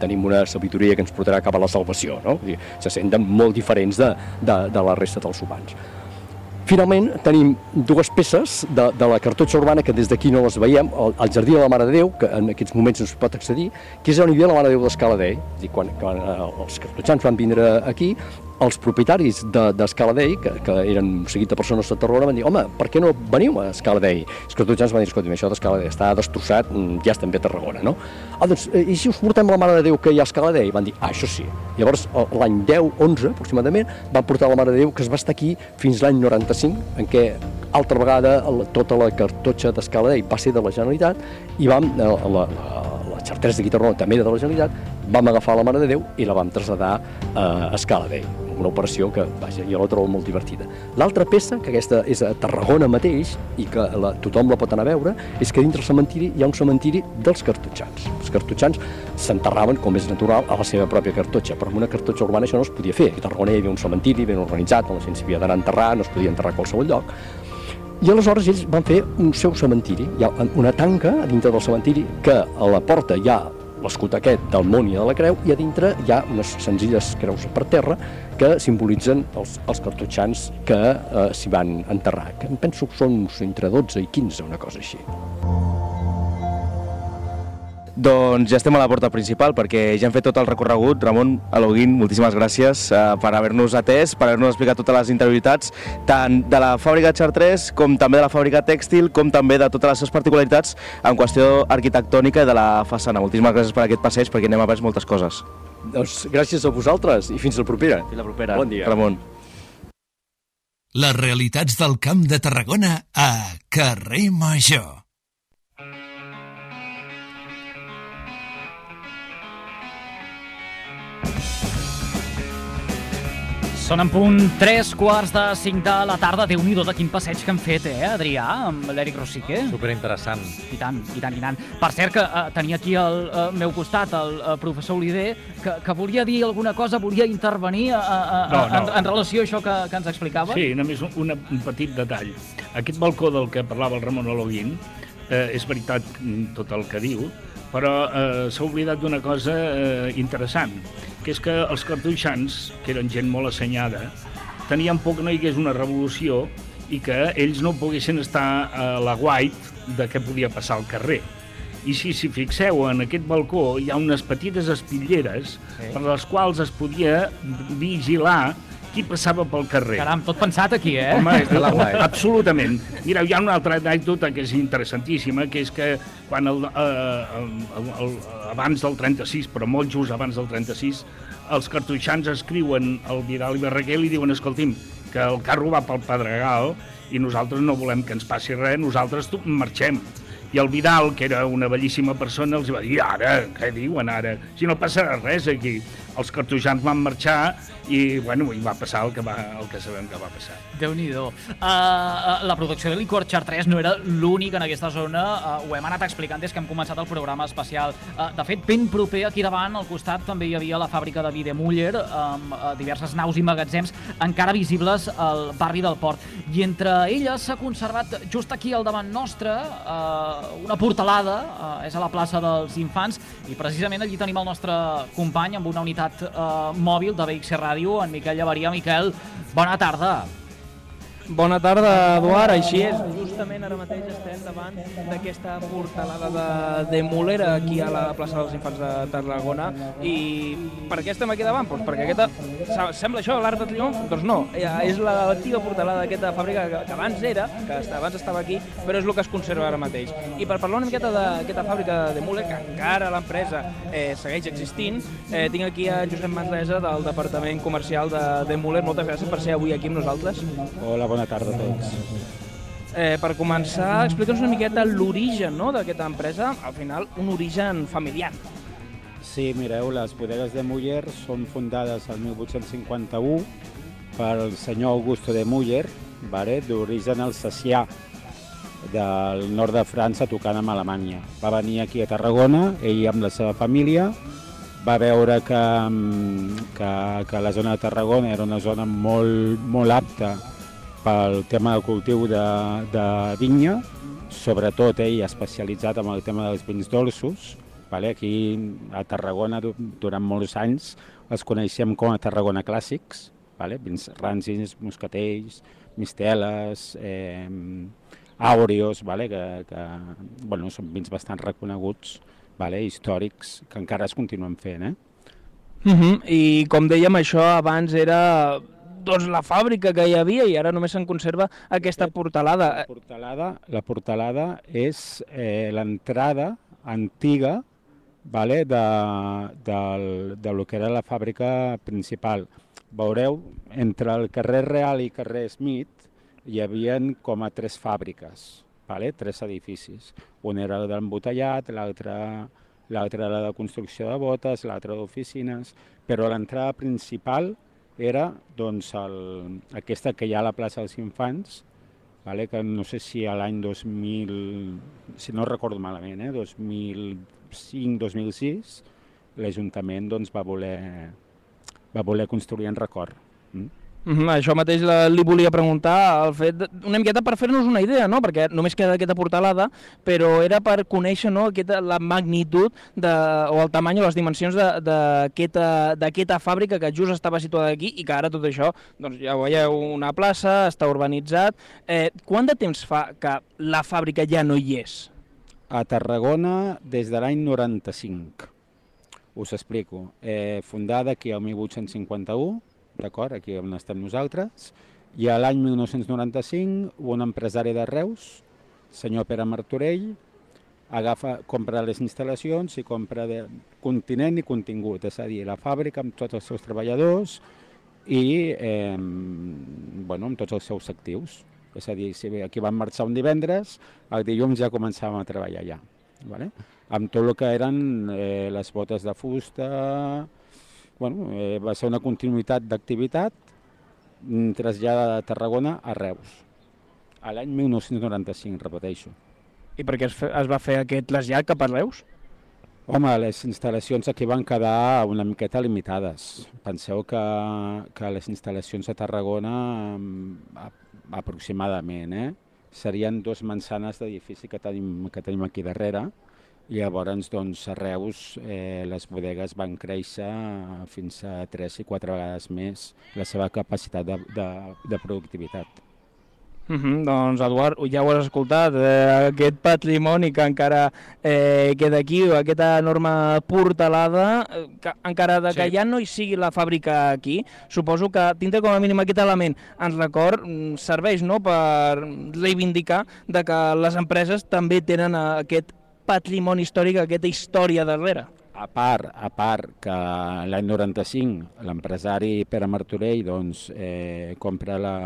tenim una sabidoria que ens portarà cap a la salvació. No? Dir, se senten molt diferents de, de, de la resta dels humans. Finalment, tenim dues peces de, de la cartotxa urbana que des d'aquí no les veiem, el, el Jardí de la Mare de Déu, que en aquests moments no s'hi pot accedir, que és on hi havia la Mare de Déu d'Escala Dei. És a dir, quan, quan eh, els cartotxans van vindre aquí, els propietaris de- d'Escaladei, que, que eren un seguit de persones de Tarragona, van dir, home, per què no veniu a Escaladei? Els cartutxans van dir, escolta, això d'Escaladei està destrossat, ja estem bé a Tarragona, no? Ah, doncs, eh, i si us portem la Mare de Déu que hi ha a Escaladei? Van dir, ah, això sí. Llavors, l'any 10-11, aproximadament, van portar la Mare de Déu, que es va estar aquí fins l'any 95, en què altra vegada la, tota la cartotxa d'Escaladei va ser de la Generalitat i vam, eh, la, la, la Xartres de Guitarró també era de la Generalitat, vam agafar la Mare de Déu i la vam traslladar eh, a Escaladei una operació que, vaja, jo la trobo molt divertida. L'altra peça, que aquesta és a Tarragona mateix i que la, tothom la pot anar a veure, és que dintre el cementiri hi ha un cementiri dels cartutxans. Els cartutxans s'enterraven, com és natural, a la seva pròpia cartotxa, però amb una cartotxa urbana això no es podia fer. A Tarragona hi havia un cementiri ben organitzat, on la gent s'hi havia d'anar a enterrar, no es podia enterrar a qualsevol lloc, i aleshores ells van fer un seu cementiri. Hi ha una tanca a dintre del cementiri que a la porta hi ha l'escut aquest del món i de la creu i a dintre hi ha unes senzilles creus per terra que simbolitzen els, els cartutxans que eh, s'hi van enterrar. Que em penso que són entre 12 i 15, una cosa així. Doncs ja estem a la porta principal perquè ja hem fet tot el recorregut. Ramon Aloguín, moltíssimes gràcies eh, per haver-nos atès, per haver-nos explicat totes les interioritats, tant de la fàbrica Chartres com també de la fàbrica tèxtil, com també de totes les seves particularitats en qüestió arquitectònica i de la façana. Moltíssimes gràcies per aquest passeig perquè n'hem après moltes coses. Doncs gràcies a vosaltres i fins la propera. Fins la propera. Bon dia. Ramon. Les realitats del Camp de Tarragona a Carrer Major. Són en punt 3 quarts de 5 de la tarda. déu nhi de quin passeig que hem fet, eh, Adrià, amb l'Eric Rosique. Superinteressant. I tant, i tant, i tant. Per cert, que uh, tenia aquí al uh, meu costat el uh, professor Oliver, que, que volia dir alguna cosa, volia intervenir uh, uh, No, no. En, en relació a això que, que ens explicava. Sí, només un, una, un petit detall. Aquest balcó del que parlava el Ramon Aloguín, eh, és veritat mm, tot el que diu, però eh, s'ha oblidat d'una cosa eh, interessant, que és que els cartoixans, que eren gent molt assenyada, tenien por que no hi hagués una revolució i que ells no poguessin estar a la guait de què podia passar al carrer. I si s'hi fixeu, en aquest balcó hi ha unes petites espitlleres Sí. per les quals es podia vigilar qui passava pel carrer. Caram, tot pensat aquí, eh? Home, absolutament. Mira, hi ha una altra anècdota que és interessantíssima, que és que quan el, eh, el, el, el, abans del 36, però molt just abans del 36, els cartoixans escriuen al Vidal i Barraquer i li diuen, escolti'm, que el carro va pel Pedregal i nosaltres no volem que ens passi res, nosaltres marxem. I el Vidal, que era una bellíssima persona, els va dir, ara, què diuen ara? Si no passarà res aquí. Els cartoixans van marxar i, bueno, i va passar el que, va, el que sabem que va passar. Déu-n'hi-do. Uh, uh, la producció de licor Chartres no era l'única en aquesta zona. Uh, ho hem anat explicant des que hem començat el programa especial. Uh, de fet, ben proper aquí davant, al costat, també hi havia la fàbrica de Vide Muller, amb uh, diverses naus i magatzems encara visibles al barri del Port. I entre elles s'ha conservat just aquí al davant nostre uh, una portalada, uh, és a la plaça dels Infants, i precisament allí tenim el nostre company amb una unitat uh, mòbil de BXC Ràdio, en Miquel Llavaria. Miquel, bona tarda. Bona tarda, Eduard. Així és, justament ara mateix estem davant d'aquesta portalada de, de Muller aquí a la plaça dels Infants de Tarragona. I per què estem aquí davant? Pues perquè aquesta... se- Sembla això l'Arc de Triomf? Doncs no, eh, és l'antiga portalada d'aquesta fàbrica que, que abans era, que abans estava aquí, però és el que es conserva ara mateix. I per parlar una miqueta d'aquesta fàbrica de Muller, que encara l'empresa eh, segueix existint, eh, tinc aquí a Josep Manresa del Departament Comercial de, de Muller. Moltes gràcies per ser avui aquí amb nosaltres. Hola, bona tarda a tots. Eh, per començar, explica'ns una miqueta l'origen no, d'aquesta empresa, al final un origen familiar. Sí, mireu, les bodegues de Muller són fundades el 1851 pel senyor Augusto de Muller, vale, d'origen alsacià del nord de França tocant amb Alemanya. Va venir aquí a Tarragona, ell amb la seva família, va veure que, mm, que, que la zona de Tarragona era una zona molt, molt apta pel tema del cultiu de, de vinya, sobretot ell especialitzat en el tema dels vins dolços. Vale? Aquí a Tarragona du- durant molts anys els coneixem com a Tarragona Clàssics, vale? vins rancis, moscatells, misteles, eh, àureos, vale? que, que bueno, són vins bastant reconeguts, vale? històrics, que encara es continuen fent. Eh? Uh -huh. I com dèiem, això abans era doncs, la fàbrica que hi havia i ara només se'n conserva aquesta portalada. La portalada, la portalada és eh, l'entrada antiga vale, de, de, de lo que era la fàbrica principal. Veureu, entre el carrer Real i carrer Smith hi havien com a tres fàbriques, vale? tres edificis. Un era el d'embotellat, l'altre l'altre era de construcció de botes, l'altre d'oficines, però l'entrada principal era doncs, el, aquesta que hi ha a la plaça dels Infants, vale? que no sé si a l'any 2000, si no recordo malament, eh? 2005-2006, l'Ajuntament doncs, va, voler, va voler construir en record. Mm? Mm -hmm, això mateix la, li volia preguntar, el fet de, una miqueta per fer-nos una idea, no? perquè només queda aquesta portalada, però era per conèixer no? aquesta, la magnitud de, o el tamany o les dimensions d'aquesta fàbrica que just estava situada aquí i que ara tot això, doncs ja veieu, una plaça, està urbanitzat. Eh, quant de temps fa que la fàbrica ja no hi és? A Tarragona des de l'any 95. Us explico. Eh, fundada aquí el 1851, d'acord, aquí on estem nosaltres, i a l'any 1995 un empresari de Reus, senyor Pere Martorell, agafa, compra les instal·lacions i compra de continent i contingut, és a dir, la fàbrica amb tots els seus treballadors i eh, bueno, amb tots els seus actius. És a dir, si aquí van marxar un divendres, el dilluns ja començàvem a treballar allà. Vale? Amb tot el que eren eh, les botes de fusta, bueno, eh, va ser una continuïtat d'activitat mm, traslladada de Tarragona a Reus, a l'any 1995, repeteixo. I per què es, es va fer aquest trasllat cap a Reus? Home, les instal·lacions aquí van quedar una miqueta limitades. Penseu que, que les instal·lacions a Tarragona, mm, a, aproximadament, eh, serien dos mansanes d'edifici que tenim, que tenim aquí darrere, i llavors doncs, a Reus eh, les bodegues van créixer fins a 3 i 4 vegades més la seva capacitat de, de, de productivitat. Uh -huh, doncs, Eduard, ja ho has escoltat, eh, aquest patrimoni que encara eh, queda aquí, aquesta enorme portalada, eh, que, encara de que Sí. ja no hi sigui la fàbrica aquí, suposo que tindrà com a mínim aquest element en record, mm, serveix no, per reivindicar de que les empreses també tenen eh, aquest patrimoni històric, aquesta història darrere. A part, a part que l'any 95 l'empresari Pere Martorell doncs, eh, compra la,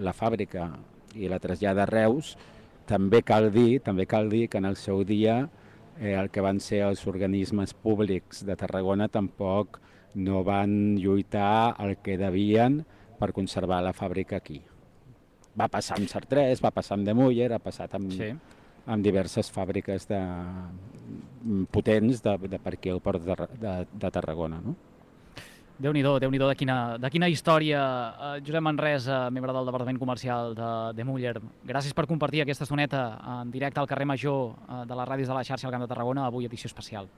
la fàbrica i la trasllada a Reus, també cal dir, també cal dir que en el seu dia eh, el que van ser els organismes públics de Tarragona tampoc no van lluitar el que devien per conservar la fàbrica aquí. Va passar amb Sartres, va passar amb De Muller, ha passat amb, Sí. Amb diverses fàbriques de, potents de, de per aquí al port de, de, de Tarragona. No? Déu-n'hi-do, déu nhi déu de, quina, de quina història. Uh, Josep Manresa, membre del Departament Comercial de, de Muller, gràcies per compartir aquesta estoneta en directe al carrer Major uh, de les ràdios de la xarxa al Camp de Tarragona, avui edició especial.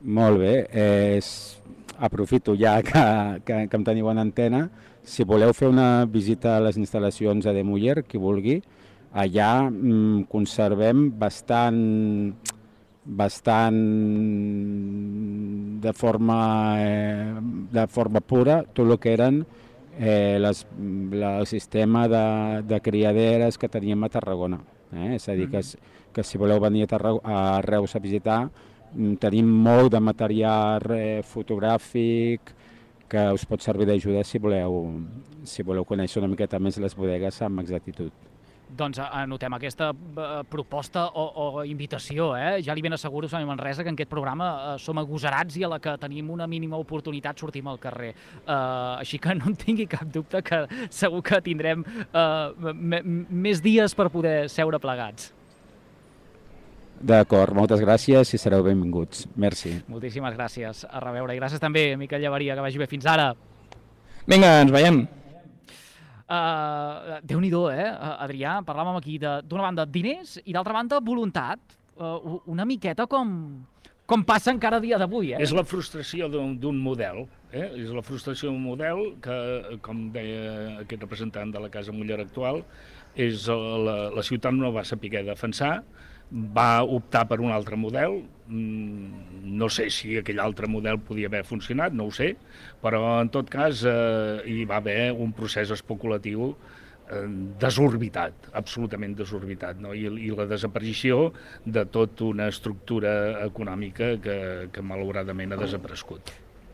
Molt bé, eh, és, aprofito ja que, que, que em teniu en antena. Si voleu fer una visita a les instal·lacions a De Muller, qui vulgui, allà mm, conservem bastant, bastant de forma, eh, de forma pura tot el que eren eh, les, el sistema de, de criaderes que teníem a Tarragona. Eh? És a dir, que, s- que si voleu venir a, Tarrag a Reus a visitar, mm, tenim molt de material eh, fotogràfic que us pot servir d'ajuda si voleu, si voleu conèixer una miqueta més les bodegues amb exactitud. Doncs eh, anotem aquesta eh, proposta o, o invitació, eh? Ja li ben asseguro, senyor Manresa, que en aquest programa eh, som agosarats i a la que tenim una mínima oportunitat sortim al carrer. Eh, així que no en tingui cap dubte que segur que tindrem eh, més dies per poder seure plegats. D'acord, moltes gràcies i sereu benvinguts. Merci. Moltíssimes gràcies. A reveure. I gràcies també, Miquel Llevaria, que vagi bé. Fins ara. Vinga, ens veiem. Uh, Déu-n'hi-do, eh, Adrià? Parlàvem aquí d'una banda diners i d'altra banda voluntat. Uh, una miqueta com, com passa encara a dia d'avui, eh? És la frustració d'un model, eh? és la frustració d'un model que, com deia aquest representant de la Casa Muller actual, és la, la ciutat no va saber defensar, va optar per un altre model, mm, no sé si aquell altre model podia haver funcionat, no ho sé, però en tot cas eh, hi va haver un procés especulatiu eh, desorbitat, absolutament desorbitat, no? I, i la desaparició de tota una estructura econòmica que, que malauradament ha desaparegut.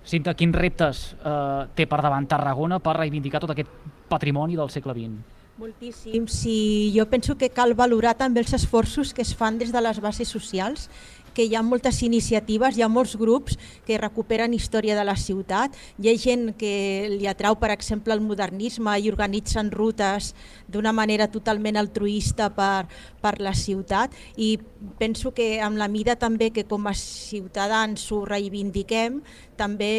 Cinta, quins reptes eh, té per davant Tarragona per reivindicar tot aquest patrimoni del segle XX? Moltíssims. I jo penso que cal valorar també els esforços que es fan des de les bases socials que hi ha moltes iniciatives, hi ha molts grups que recuperen història de la ciutat, hi ha gent que li atrau, per exemple, el modernisme i organitzen rutes d'una manera totalment altruista per, per la ciutat i penso que amb la mida també que com a ciutadans ho reivindiquem, també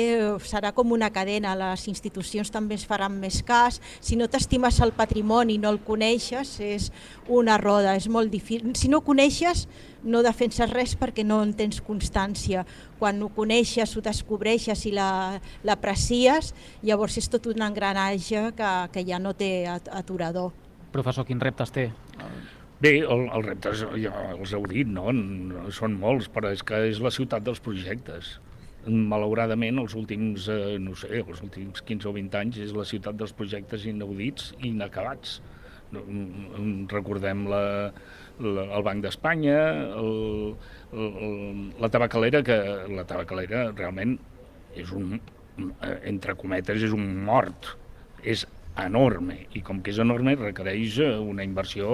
serà com una cadena, les institucions també es faran més cas, si no t'estimes el patrimoni i no el coneixes, és una roda, és molt difícil. Si no coneixes, no defenses res perquè no en tens constància. Quan ho coneixes, ho descobreixes i l'aprecies, la, llavors és tot un engranatge que, que ja no té aturador. Professor, quins reptes té? Bé, el, els reptes ja els heu dit, no? no? Són molts, però és que és la ciutat dels projectes. Malauradament, els últims, eh, no sé, els últims 15 o 20 anys és la ciutat dels projectes inaudits i inacabats. Recordem la, la, el Banc d'Espanya, la tabacalera, que la tabacalera realment és un, entre cometes, és un mort. És enorme i com que és enorme requereix una inversió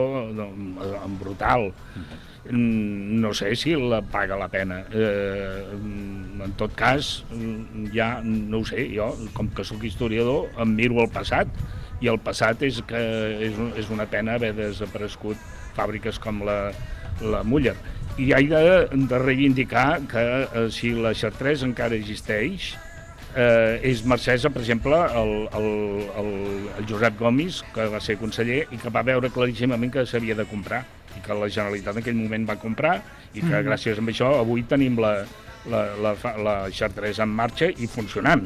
brutal no sé si la paga la pena. Eh, en tot cas ja no ho sé jo com que sóc historiador em miro al passat i el passat és que és, és una pena haver desaparegut fàbriques com la, la Muller. I he de, de reivindicar que eh, si la Chartres encara existeix eh, és mercès, per exemple, el, el, el, el Josep Gomis, que va ser conseller i que va veure claríssimament que s'havia de comprar i que la Generalitat en aquell moment va comprar i que mm. gràcies a això avui tenim la, la, la, la Chartres en marxa i funcionant.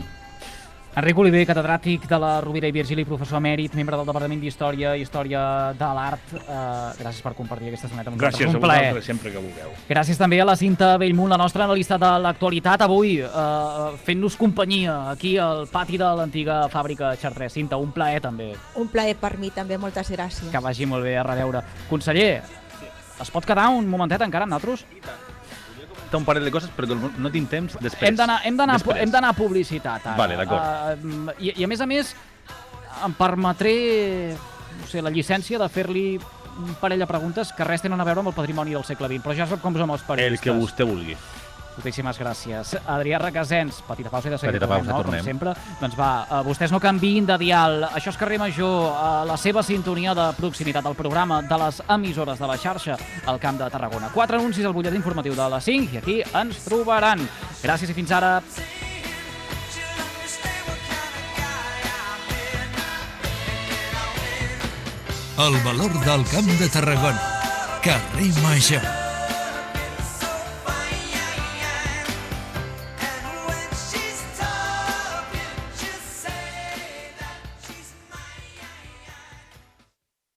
Enric Oliver, catedràtic de la Rovira i Virgili, professor emèrit, membre del Departament d'Història i Història de l'Art. Uh, gràcies per compartir aquesta estoneta amb nosaltres. Gràcies Un a vosaltres, sempre que vulgueu. Gràcies també a la Cinta Bellmunt, la nostra analista de l'actualitat, avui uh, fent-nos companyia aquí al pati de l'antiga fàbrica Chartres. Cinta, un plaer també. Un plaer per mi també, moltes gràcies. Que vagi molt bé a reveure. Conseller, es pot quedar un momentet encara amb nosaltres? Un parell de coses, però no tinc temps després. Hem d'anar hem d'anar a publicitat ara. Vale, d'acord. Uh, i, I a més a més, em permetré no sé, la llicència de fer-li un parell de preguntes que res tenen a veure amb el patrimoni del segle XX, però ja sap com som els periodistes. El que vostè vulgui. Moltíssimes gràcies. Adrià Requesens, petita pausa i de seguida pausa, tornem, no? tornem. Com sempre. Doncs va, uh, vostès no canviïn de dial. Això és Carrer Major, uh, la seva sintonia de proximitat al programa de les emissores de la xarxa al Camp de Tarragona. Quatre anuncis al butllet informatiu de les 5 i aquí ens trobaran. Gràcies i fins ara. El valor del Camp de Tarragona. Carrer Major.